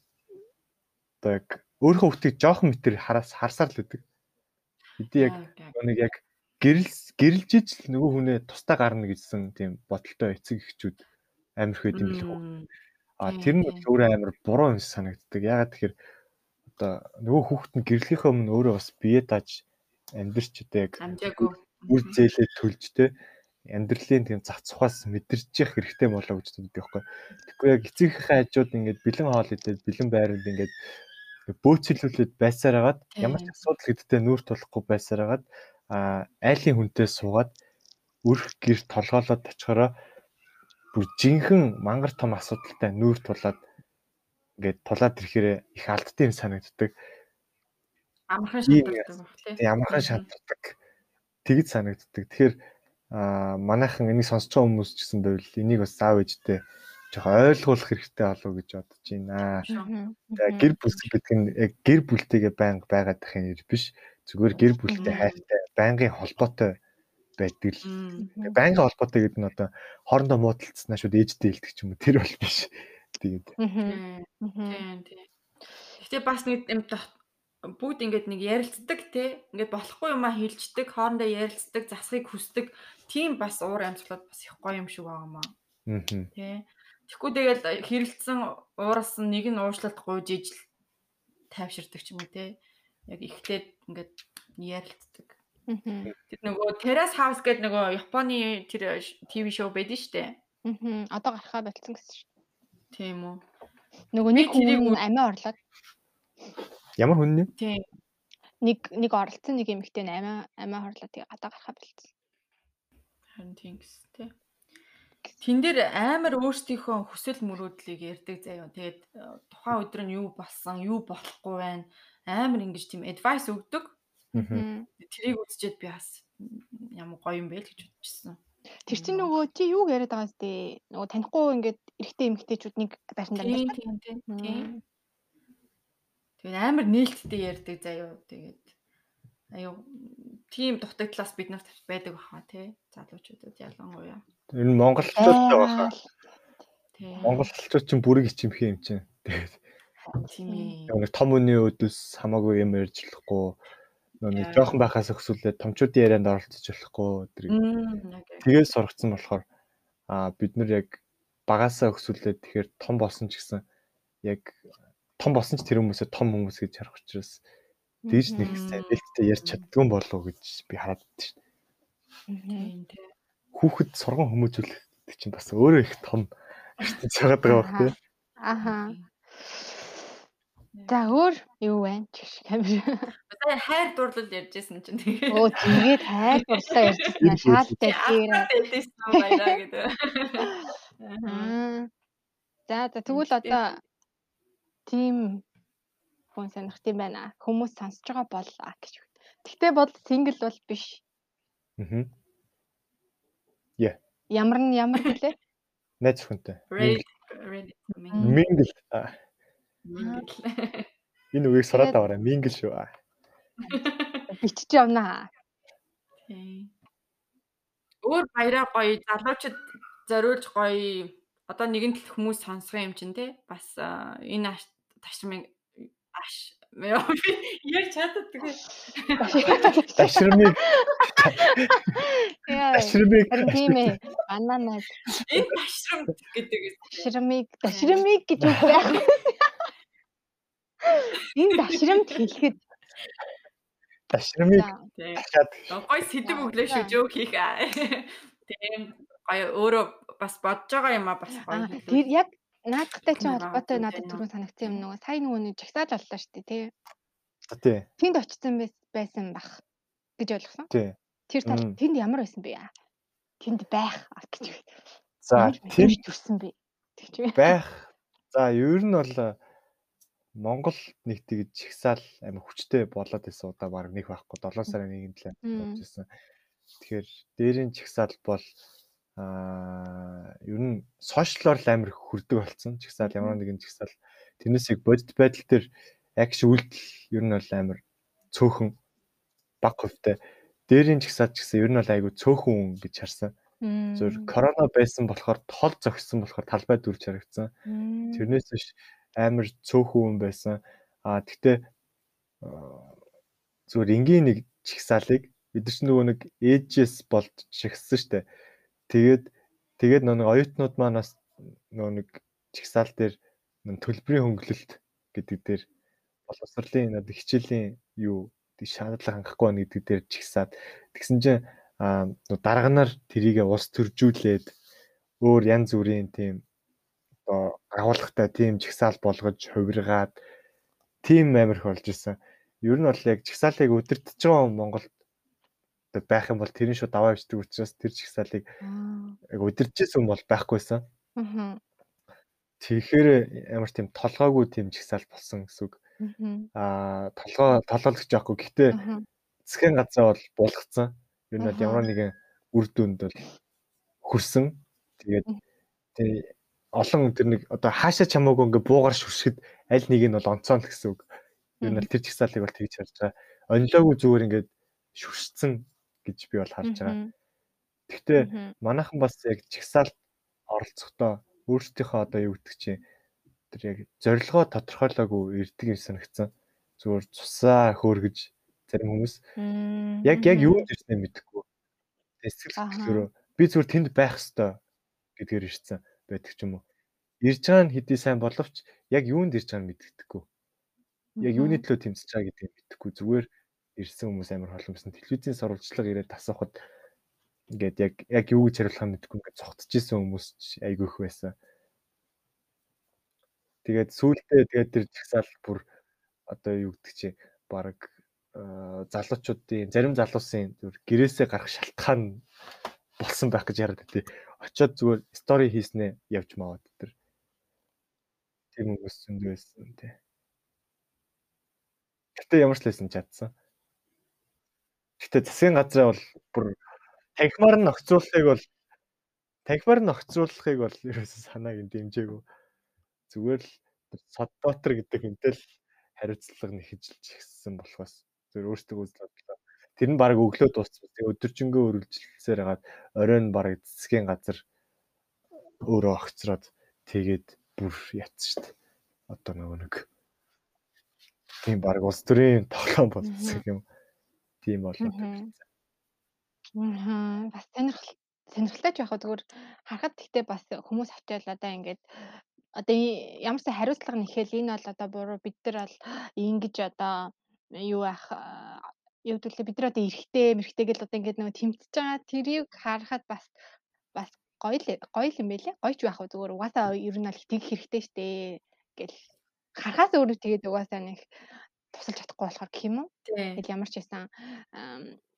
одоо яг өөрийнхөө хүүхдийг жоохон метр хараас харсаар л өгдөг. Хэдий яг нэг яг гэрэл гэрэлжиж л нөгөө хүнээ тустаа гарна гэсэн тийм бодолтой эцэг эхчүүд амар их байд юм билээ. А тэр нь өөрөө амар буруу юм санагддаг. Ягаад тэгэхээр одоо нөгөө хүүхэд нь гэрлэхээ өмнө өөрөө бас бие тааж амьдрч одоо яг үр зээлээ төлж те амьдралын тийм зах цухаас мэдэрч явах хэрэгтэй болоо гэж боддог байхгүй. Тэгэхгүй яг эцэгийнхээ хажууд ингээд бэлэн хоол идээд бэлэн байранд ингээд бөөцөлүүлээд байсаар хагаад ямар ч асуудал гэдэгтээ нүүр тулахгүй байсаар хагаад айлын хүнтэй суугаад өрх гэр толгоолоод очихороо бүр жинхэнэ мангар том асуудалтай нүүр тулаад ингээд тулаад ирэхээр их алдтай юм санагддаг. Амархан шантардаг баг тийм. Амархан шантардаг. Тэгж санагддаг. Тэгэхээр манайхан энийг сонсож байгаа хүмүүс ч гэсэн байвал энийг бас заав ээжтэй жоохон ойлгуулах хэрэгтэй болов гэж бодож байна. Гэр бүл гэдэг нь яг гэр бүлтэйгээ байнга байгаад байх юм биш. Зүгээр гэр бүлтэй хайртай, байнгын холбоотой байдаг л. Байнгын холбоотой гэдэг нь одоо хоорондоо муудалцснаа шууд ээжтэй хэлдэг ч юм уу тэр бол биш. Тэгээд. Тийм тийм. Гэтэ бас нэг юм бүгд ингээд нэг ярилцдаг те ингээд болохгүй юмаа хилждэг хоорондоо ярилцдаг засахыг хүсдэг тийм бас уур амьсгалууд бас их гоё юм шиг байгаа маа. Аа. Тэ. Тэгэхгүй тэгэл хэрэлцсэн уураас нэг нь уушлалт гуйж ижил тайвширдаг ч юм уу те. Яг ихлээд ингээд ярилцдаг. Тэр нөгөө Terrace House гэдэг нөгөө Японы тэр ТV шоу байдаг шүү дээ. Аа. Одоо гарахаа болцсон гэсэн шүү. Тийм үү. Нөгөө нэг хүн амиа орлоод. Ямар хүн нэ? Тийм. Нэг нэг оролцсон нэг эмэгтэй амиа амиа хорлоо тэгээ гадаа гарахаа болцсон. Харин тийм гэсэн тий. Тэн дээр амар өөрсдийнхөө хүсэл мөрөөдлийг ярьдаг заяа. Тэгээд э, тухайн өдөр нь юу болсон, юу болохгүй байна. Амар ингэж тийм advice өгдөг. Тэрийг үзчихэд би бас ямар гоё юм бэ л гэж бодчихсон. Тэр чинь нөгөө чи юу яриад байгаа зү? Нөгөө танихгүй ингээд эрэгтэй эмэгтэйчүүд нэг байранд амьдарч тийм тийм тийм. Тэгээд амар нээлттэй ярьдаг заяа. Тэгээд аюу тийм дутагдлаас бид нарт байдаг баха тий залуучуудад ялангуяа. Тэр нь монголчуудтай баха. Тий. Монголчууд чинь бүрэг ичимхээ юм чинь. Тэгээд тийм. Нэг том үний өдөөс хамаагүй юм ярьж болохгүй нэг жоохон байхаас өксүүлээд томчуудын ярианд оролцож болохгүй тэгээд сургацсан болохоор а бид нар яг багасаа өксүүлээд тэгэхээр том болсон ч гэсэн яг том болсон ч тэр хүмүүсээ том хүмүүс гэж харах учраас тэгж нэг сайн нээлттэй ярьж чаддгүй болов гэж би хараад байна шүү дээ. Хүүхэд сурган хүмүүжүүлэх чинь бас өөрөө их том ертөнц байгаа даа баг тий. Аха. За өөр юу байна? Чиш камер. Одоо хайр дурлал ярьжсэн чинь тэгээ. Өө тэгээд хайр дурлал ярьжсэн. Шаалтай дээр. Гэдэг. За за тэгвэл одоо тийм хүн сонирхт юм байна. Хүмүүс сонсож байгаа боллоо гэж. Тэгтээ бол сингл бол биш. Аа. Яа. Ямар нь ямар хэлээ? Найз хүнтэй. Мингл. Энэ үгийг сураад аваарай. Мингл шүү. Бичиж явнаа. Тийм. Өөр баяраа гоё залуучууд зориулж гоё одоо нэгэн тал хүмүүс сонсох юм чинь те бас энэ ташмыг аш яг чаддаг. Ташрамыг Ташрамыг тийм ээ. Бананаа. Энэ ташрам гэдэг. Ташрамыг ташрамыг гэж үг байх. Энэ дашрамд хэлэхэд дашрамыг ташаад гой сэдв өглөө шүү жөөх хийх. Тийм гоё өөрөө бас бодож байгаа юм а бас гоё. Тэр яг наадахтай чинь холбоотой надад түрүү санагдсан юм нөгөө сая нөгөө нэг жагсааж оллоо шүү дээ тий. Тий. Тэнд очсон байсан бах гэж ойлгосон. Тий. Тэр тал тэнд ямар байсан бэ? Тэнд байх гэж. За тэнд төрсэн бэ. Тэгч байх. За ер нь бол Монгол нэг тэгж чагсаал амар хүчтэй болоод байсан удаа баг нэг байхгүй 7 сарын 1-нд л болж ирсэн. Тэгэхээр дээрийн чагсаал бол аа ер нь сошиалор амар хүрдэг болсон. Чагсаал ямар нэгэн чагсаал тэрнээс яг бодит байдал дээр акш үйлдэл ер нь бол амар цөөхөн баг хувьтай. Дээрийн чагсаал ч гэсэн ер нь бол айгүй цөөхөн хүн гэж харсан. Зөв корона байсан болохоор тол зогссон болохоор талбай дүрж харагдсан. Тэрнээс биш амар цөөхөн хүн байсан. А тэгтээ зүгээр энгийн нэг чигсаалыг бид нар ч нөгөө нэг ээжээс болж шигссэн штэ. Тэгээд тэгээд нөгөө оюутнууд манаас нөгөө нэг чигсаал дээр төлбөрийн хөнгөлөлт гэдэг дээр боловсролын одоо хичээлийн юу шаардлага хангахгүй байна гэдэг дээр чигсаад тэгсэн чинь дарганаар тэрийгэ ус төржүүлээд өөр янз бүрийн тийм одоо агуулгатай тийм чигсаал болгож хувиргаад тийм амирх болж исэн. Ер нь бол яг чигсаалыг өдөртөж байгаа Монголд байх юм бол тэрийн шууд даваа өвчдөг учраас тэр чигсаалыг яг удиржсэн бол байхгүйсэн. Аа. Тэгэхээр ямар тийм толгоогүй тийм чигсаал болсон гэсэн үг. Аа толгоо толгойлох жоохгүй. Гэтэ засгийн газар бол булгацсан. Нь бол ямар нэгэн үр дүнд бол хүрсэн. Тэгээд тий олон тэр нэг одоо хаашаа чамаагүй ингээ буугаар шүршгэд аль нэг нь бол онцон гэсэн үг. Нь бол тэр чигсаалыг бол тэгж харж байгаа. Онлоогүй зүгээр ингээд шүршцэн гэж би бол харж байгаа. Гэхдээ манайхан бас яг чигсаалт оролцохдоо өөрсдийнхөө одоо юу гэдэг чинь тэр яг зорилгоо тодорхойлоогүй ирдэг юм санагдсан. Зүгээр цусаа хөөргөж зарим хүмүүс яг яг юунд ирснээ мэдэхгүй. Сэтгэл хөдлөлөөрөө би зүгээр тэнд байх хэвээр гэдгээр ирсэн байдаг ч юм уу. Ирж байгаа нь хэдий сайн боловч яг юунд ирж байгааг мэддэггүй. Яг юуны төлөө тэмцэж байгаа гэдгийг мэдэхгүй. Зүгээр ирсэн хүмүүс амар холомсон. Телевизийн сурвалжлага ирээд тасахад ингээд яг яг юу гэж хариулахаа мэдэхгүй ингээд цогтж исэн хүмүүс айгүйх байсан. Тэгээд сүүлдээ тэгээд тэр жагсаал бүр одоо юу гэдэг чи баг залуучуудын зарим залуусын зүр гэрээсээ гарах шалтгаан болсон байх гэж яриад байдیں۔ Очоод зүгээр стори хийснээ явж маваад тэр. Тийм хүмүүс зөндөө байсан тий. Гэтэ ямар ч лсэн чадсан. Гэтэ засгийн газраа бол бүр танхимаар нь огцруулахыг бол танхимаар нь огцруулахыг бол ерөөсөө санааг нь дэмжээгүй. Зүгээр л Соддотер гэдэг хүнтэй л хариуцлага нэхжилж ихсэн болохоос зөв өөртөө бодлоо. Тэр нь баг өглөө дууссан. Тэгээ өдөржингөө үргэлжилсээр хагаад оройн баг цэцгийн газар өөрөө огцроод тэгээд бүр ятсан шүү дээ. Одоо нөгөө нэг тийм баг улс төрийн тоглоом болсон юм. Тийм болоод байна. Аа бас сонирхол сонирхолтой ч яг зүгээр харахад гэхдээ бас хүмүүс очиад одоо ингээд. Одоо ямар ч хариуцлага нэхэл энэ бол одоо буруу бид нар бол ингэж одоо юу ах гэвэл бид нар одоо эргэтэй мэрэгтэй гэл одоо ингээд нөгөө тэмцэж байгаа тэрийг харахад бас бас гоё л гоё юм байлээ. Гоё ч байх уу? Зүгээр угаасаа ер нь бол итгэх хэрэгтэй штэ гэл харахаас өөрөө тэгээд угаасаа нэг тусалж чадахгүй болохоор гэх юм уу. Тэгэл ямар ч байсан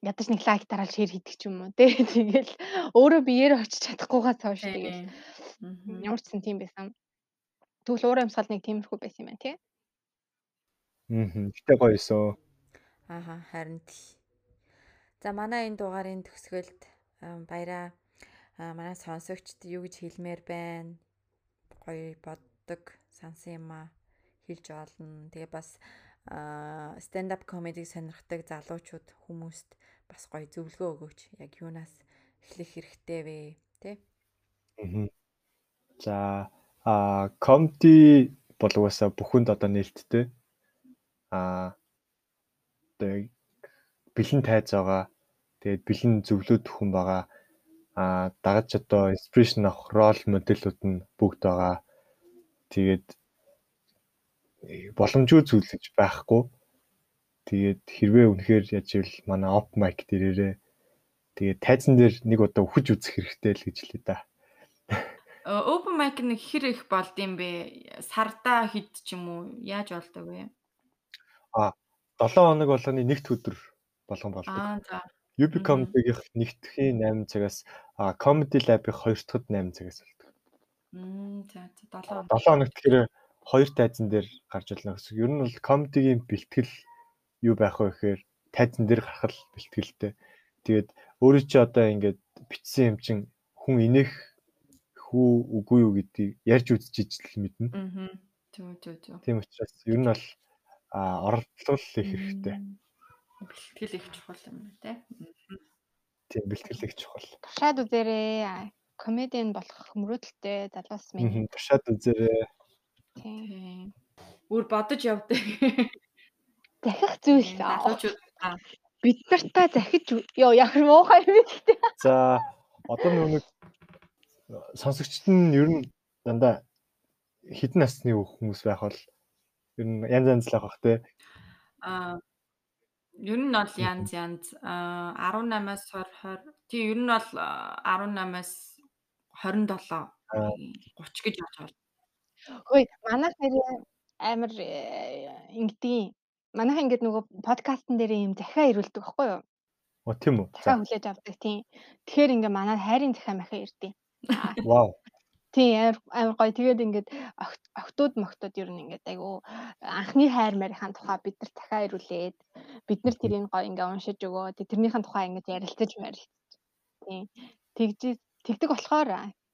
ядаж нэг лайк дараал шеэр хийдэг ч юм уу тий. Тэгэл өөрөө биеэр очиж чадахгүйгаас хойш тэгэл ямар ч сан тийм байсан. Тэгвэл уур амьсгал нэг тиймэрхүү байсан юм байна тий. Аа. Гэтэ гоё эсөө. Ааха харин тий. За манай энэ дугаарын төгсгөлд баяраа манай сонсогчд юу гэж хэлмээр байна. Гоё боддог, сансан юм а хэлж олно. Тэгээ бас stand up comedy сонирхдаг залуучууд хүмүүст бас гоё зөвлөгөө өгөөч. Яг юунаас эхлэх хэрэгтэй вэ? Тэ? Аа. За а comedy бол угаасаа бүхэнд одоо нээлттэй. А одоо бэлэн тайз байгаа. Тэгээд бэлэн зөвлөд хүн байгаа. А дагаж одоо inspiration авах рол модельүүд нь бүгд байгаа. Тэгээд боломжгүй зүйл гэж байхгүй. Тэгээд хэрвээ үнэхээр яаж ивэл манай оп майк дээрээ тэгээд тайзан дээр нэг удаа өхөж үзэх хэрэгтэй л гэж хэлээ да. Open mic нэг хэр их болд юм бэ? Сардаа хэд ч юм уу? Яаж болдог вэ? А 7 хоног болгоны нэгт өдөр болгон болдог. Аа за. UB Comedy-ийн нэгтгэхийн 8 цагаас Comedy Lab-ийн 2 дахьд 8 цагаас болдог. Мм за 7 7 хоногт тэгэхээр хоёр тайзан дээр гарч болно гэсэн. Ер нь бол комедигийн бэлтгэл юу байх вэ гэхээр тайзан дээр гарах л бэлтгэлтэй. Тэгээд өөрөө чи одоо ингээд бичсэн юм чин хүн инех хүү үгүй юу гэдгийг ярьж үзчихэж л мэднэ. Аа. Зөв зөв зөв. Тийм учраас ер нь бол оролдлол их хэрэгтэй. Бэлтгэл их чухал юм байна те. тийм бэлтгэл их чухал. Туршаад үзээрэй. Комедиан болох мөрөөдөлтэй залуус минь. Туршаад үзээрэй. Тийм. Өөр бодож явдаг. Захих зүйл залуучууд бид нартай захиж ёо яхар муухай юм гэхдээ. За одоо нэг сонсогчд нь ер нь дандаа хідэн насны хүмүүс байх бол ер нь янз янз л авах те. Аа ер нь бол янз янз 18-аас 20 тий ер нь бол 18-аас 27 30 гэж бодож байна. Хөөе манайх нэр амар э, ингэдэг манайх ингээд нөгөө подкастн дээр юм захиа ирүүлдэг байхгүй юу? Оо тийм үү. Захиа хүлээж авдаг тийм. Тэгэхээр ингээ манай хайрын захиа махаа ирдэг. Вау. Тийм амар амар гоё. Тэгээд ингээд октод моктод ер нь ингээд айгу анхны хайр марийнхаа тухай бид нар захиа ирүүлээд бид нар тэрийг гоё ингээ уншиж өгөө. Тэрнийхэн тухай ингээд ярилцаж марилцаж. Тийм. Тэгж тэгдэг болохоор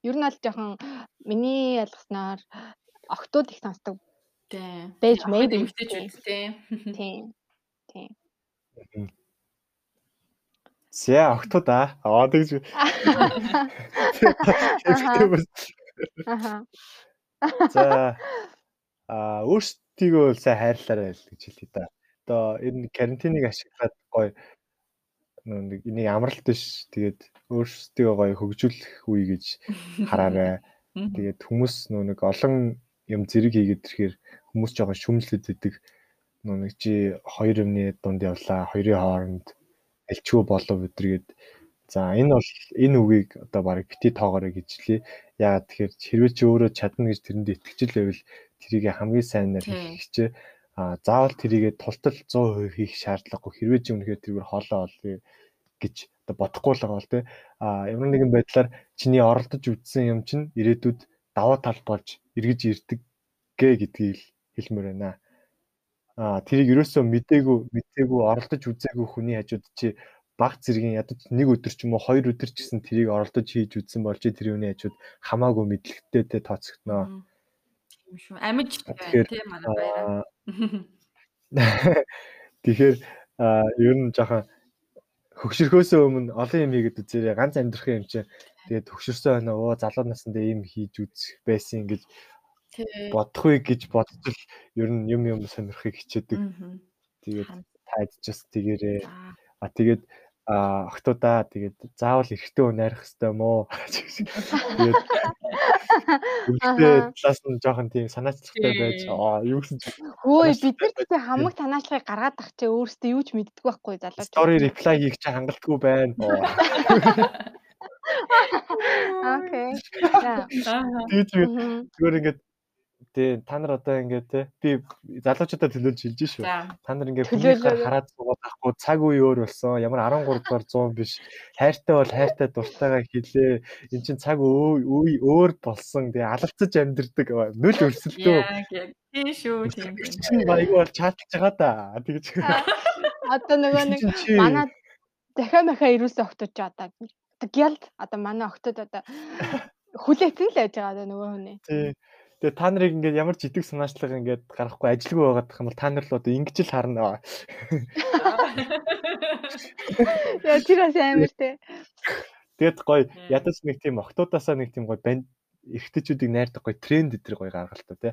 ер нь аль жоохон миний ялгаснаар октод их сонсдог Тийм. Байж мэйд эмгтэж үү тийм. Тийм. Тийм. Зя октод аа. Аа тэгж. Аха. За а өөрсдийгөө сайн хайрлаарай гэж хэлээ да. Одоо энэ карантиныг ашиглаад гоё нэг энийг амралт биш. Тэгээд өөрсдийгөө гоё хөгжүүлэх үе гэж хараарай. Тэгээд хүмүүс нөө нэг олон юм зэрэг хийгээд ирэхээр хүмүүс жоохон шүмжлээд идэг. Нэг чи хоёр юмны дунд явлаа хоёрын хооронд альчгүй болов өдргээд. За энэ бол энэ үгийг одоо баг бити тоогоорой гэж хэлээ. Яагаад тэгэхээр хэрвээ чи өөрөө чадна гэж тэрэнд итгэж байвал тэрийг хамгийн сайнаар хийх хичээ а заавал тэрийгэ тултал 100% хийх шаардлагагүй. Хэрвээ чи үнэхээр тэргээр хоолоо олъё гэж одоо бодохгүй л байгаа л тий. А ямар нэгэн байдлаар чиний оролдож үтсэн юм чинь ирээдүйд даваа тал болж эргэж ирдэг гэ гэдгийг хэлмээр байна. Аа тэрийг ерөөсөө мдээгүй мдээгүй оролдож үзээгүй хүний хажууд чи баг зэргийн ядаж нэг өдөр ч юм уу хоёр өдөр ч гэсэн тэрийг оролдож хийж үзсэн бол чи тэр үний хажууд хамаагүй мэдлэгтэй тэ тооцогдно. Амьж тийм манай баяраа. Тэгэхээр ер нь жоохон хөгшөрхөөсөө өмнө олон юм хийгээд үзээрэй. Ганц амьдрах юм чинь тэгээд хөгшөрсөн байна. Оо залуу насндаа ийм хийж үзэх байсан гэж бодохгүй гэж бодвол ер нь юм юм сонирхыг хичээдэг. Тэгээд тайдчаас тэгээрээ а тэгээд охтуудаа тэгээд заавал эрэгтэй хүн найрах хэрэгтэй мó. Тэгээд Үлдээ талаас нь жоохон тийм санаачлахтай байж аа юу гэсэн чи Хөөе бид нар тэгтээ хамаг санаачлагыг гаргаад тах чи өөрөөсөө юу ч мэддэг байхгүй залуу. Story reply хийх чи хангалтгүй байна. Окей. Зүгээр ингээд Тий, та нар одоо ингээд те би залуучуудаа төлөөлж хэлж шүү. Та нар ингээд хүмүүстээ хараад суугаад ахгүй цаг үе өөр болсон. Ямар 13 дугаар 100 биш. Хайртай бол хайртай дуртайгаа хэлээ. Энд чинь цаг үе өөр болсон. Тэгээ алалцаж амьдэрдэг. Нүл өрсөлдөө. Тийм шүү. Тийм. Чинь баяг бол чаталж байгаа да. Тэгэж. Одоо нөгөө нэг манай дахиа махаа ирүүлсэн октод ч одоо гялд одоо манай октод одоо хүлээсэн л байж байгаа одоо нөгөө хүнээ. Тий. Тэгээ та нарыг ингээд ямар жидэг санаачлага ингээд гарахгүй ажилгүй байгаад юм бол та нар л одоо ингэж л харна. Яа тэр бас амар те. Тэгээд гоё ядаж нэг тийм октоудаасаа нэг тийм гоё банд эргэжүүдийг найрдаг гоё тренд өдр гоё гаргалтай те.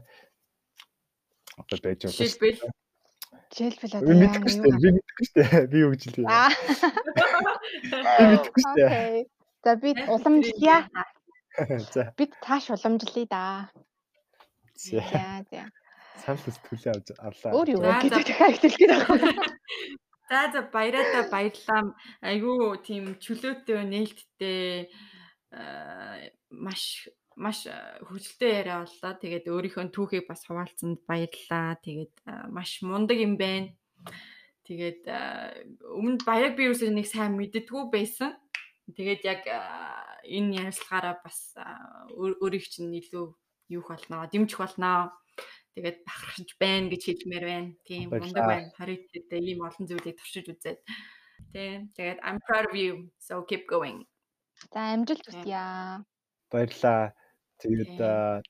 Одоо байж байгаа. Жишээлбэл Жишээлбэл одоо би мэдэхгүй шүү дээ. Би мэдэхгүй шүү дээ. Би юу гэж хэлээ. Би мэдэхгүй шүү дээ. За би уламжлая. За. Бид тааш уламжлая да. За за. Санал сэтгэлээ авч авлаа. Өөр юу гэдэг дахиад хэлгээд байгаа. За за баяраа баярлаа. Айгүй тийм чөлөөтэй нээлттэй маш маш хөвгөлтэй яриа боллоо. Тэгээд өөрийнхөө түүхийг бас хуваалцсанд баярлалаа. Тэгээд маш мундаг юм байна. Тэгээд өмнөд баяр би юусэн нэг сайн мэддэггүй байсан. Тэгээд яг энэ ярилцлагаараа бас өөрийг чинь илүү юух болно, дэмжих болно. Тэгээд бахархаж байна гэж хэлмээр байна. Тийм мундаг байна. Харигдээ ийм олон зүйлийг туршиж үзээд. Тийм. Тэгээд I'm proud of you. So keep going. За амжилт хүсье. Баярлаа. Тэгээд аа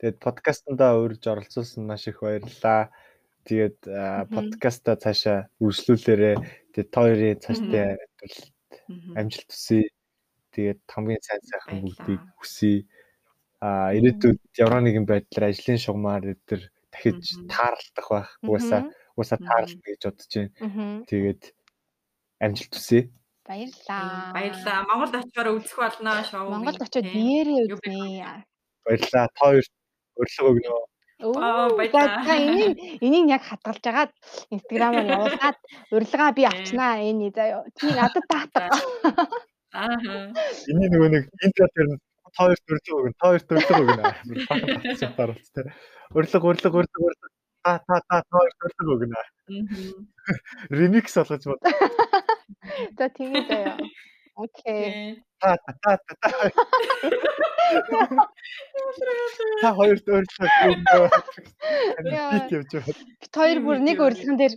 тэгээд подкастнда урьж оролцуулсан маш их баярлалаа. Тэгээд подкаста цаашаа үргэлжлүүлээрэ тэгээд та хоёрын цаашдаа амжилт хүсье. Тэгээд хамгийн сайн сайхан бүгдийг хүсье. А ирээдүйд ямар нэгэн байдлаар ажлын шугамар өдр дахиж таарлах байх. Угаасаа угаасаа таарлах гэж бодож байна. Тэгээд амжилт хүсье. Баярлаа. Баярлаа. Монголд очихоор үзэх болно шоу. Монголд очиод биеэрээ үзнэ. Баярлаа. Та хоёрт урилга өгнө. Аа баярлаа. За энийг энийг яг хадгалж агаад инстаграмаар явуулаад урилгаа би авчнаа энэ заяа. Чи надад таатах. Аа. Энийг нөгөө нэг интро дээр та хоёрт урилга өгнө. Та хоёрт урилга өгнө. Урилга урилга урилга урилга та та та та урилга өгнө. Ремикс болгож бод. За тэгээ заяа. Окей. Та та та та. Та хоёр өөрчлөлт өгнө. Бит явж байгаа. Бит хоёр бүр нэг урилган дээр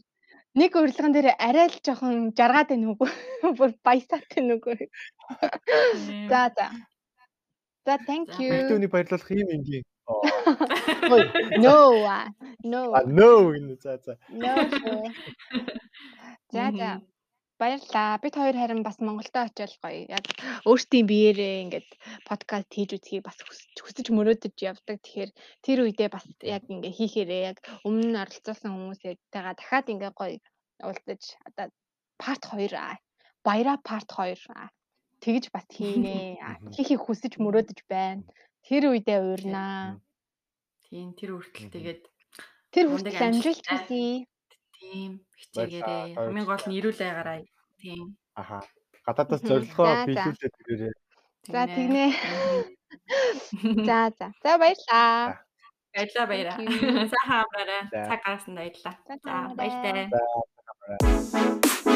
нэг урилган дээр арай л жоохон жаргаад байна үгүй. Бүр баясаад байна үгүй. За за. За thank you. Битүүний баярлуулах юм ингийн. No. No. No за за. No. За за. Баярлаа. Бид хоёр харин бас Монголдо очиод гоё. Яг өөртөө биеэрээ ингээд подкаст хийж үзхийг бас хүсэж мөрөөдөж явдаг. Тэгэхээр тэр үедээ бас яг ингээ хийхээрээ яг өмнө нь оролцуулсан хүмүүсээтэйгээ дахиад ингээ гоё уулзаж одоо part 2 аа. Баяра part 2 аа. Тэгж бас хийнэ. Хийхийг хүсэж мөрөөдөж байна. Тэр үедээ уурнаа. Тийм тэр хүртэл тэгээд тэр хүртэл амжилт хүсье. Тийм хичээгээрээ хамгийн гол нь ирүүл айгараа. Тийм. Аха. Гадаадаас зорилгоо биелүүлээд ирээрээ. За тэгнэ. За за. За баярлаа. Баярлаа баяраа. Сайхан амраарай. Цаг гаргасан баярлаа. За баяртай. За.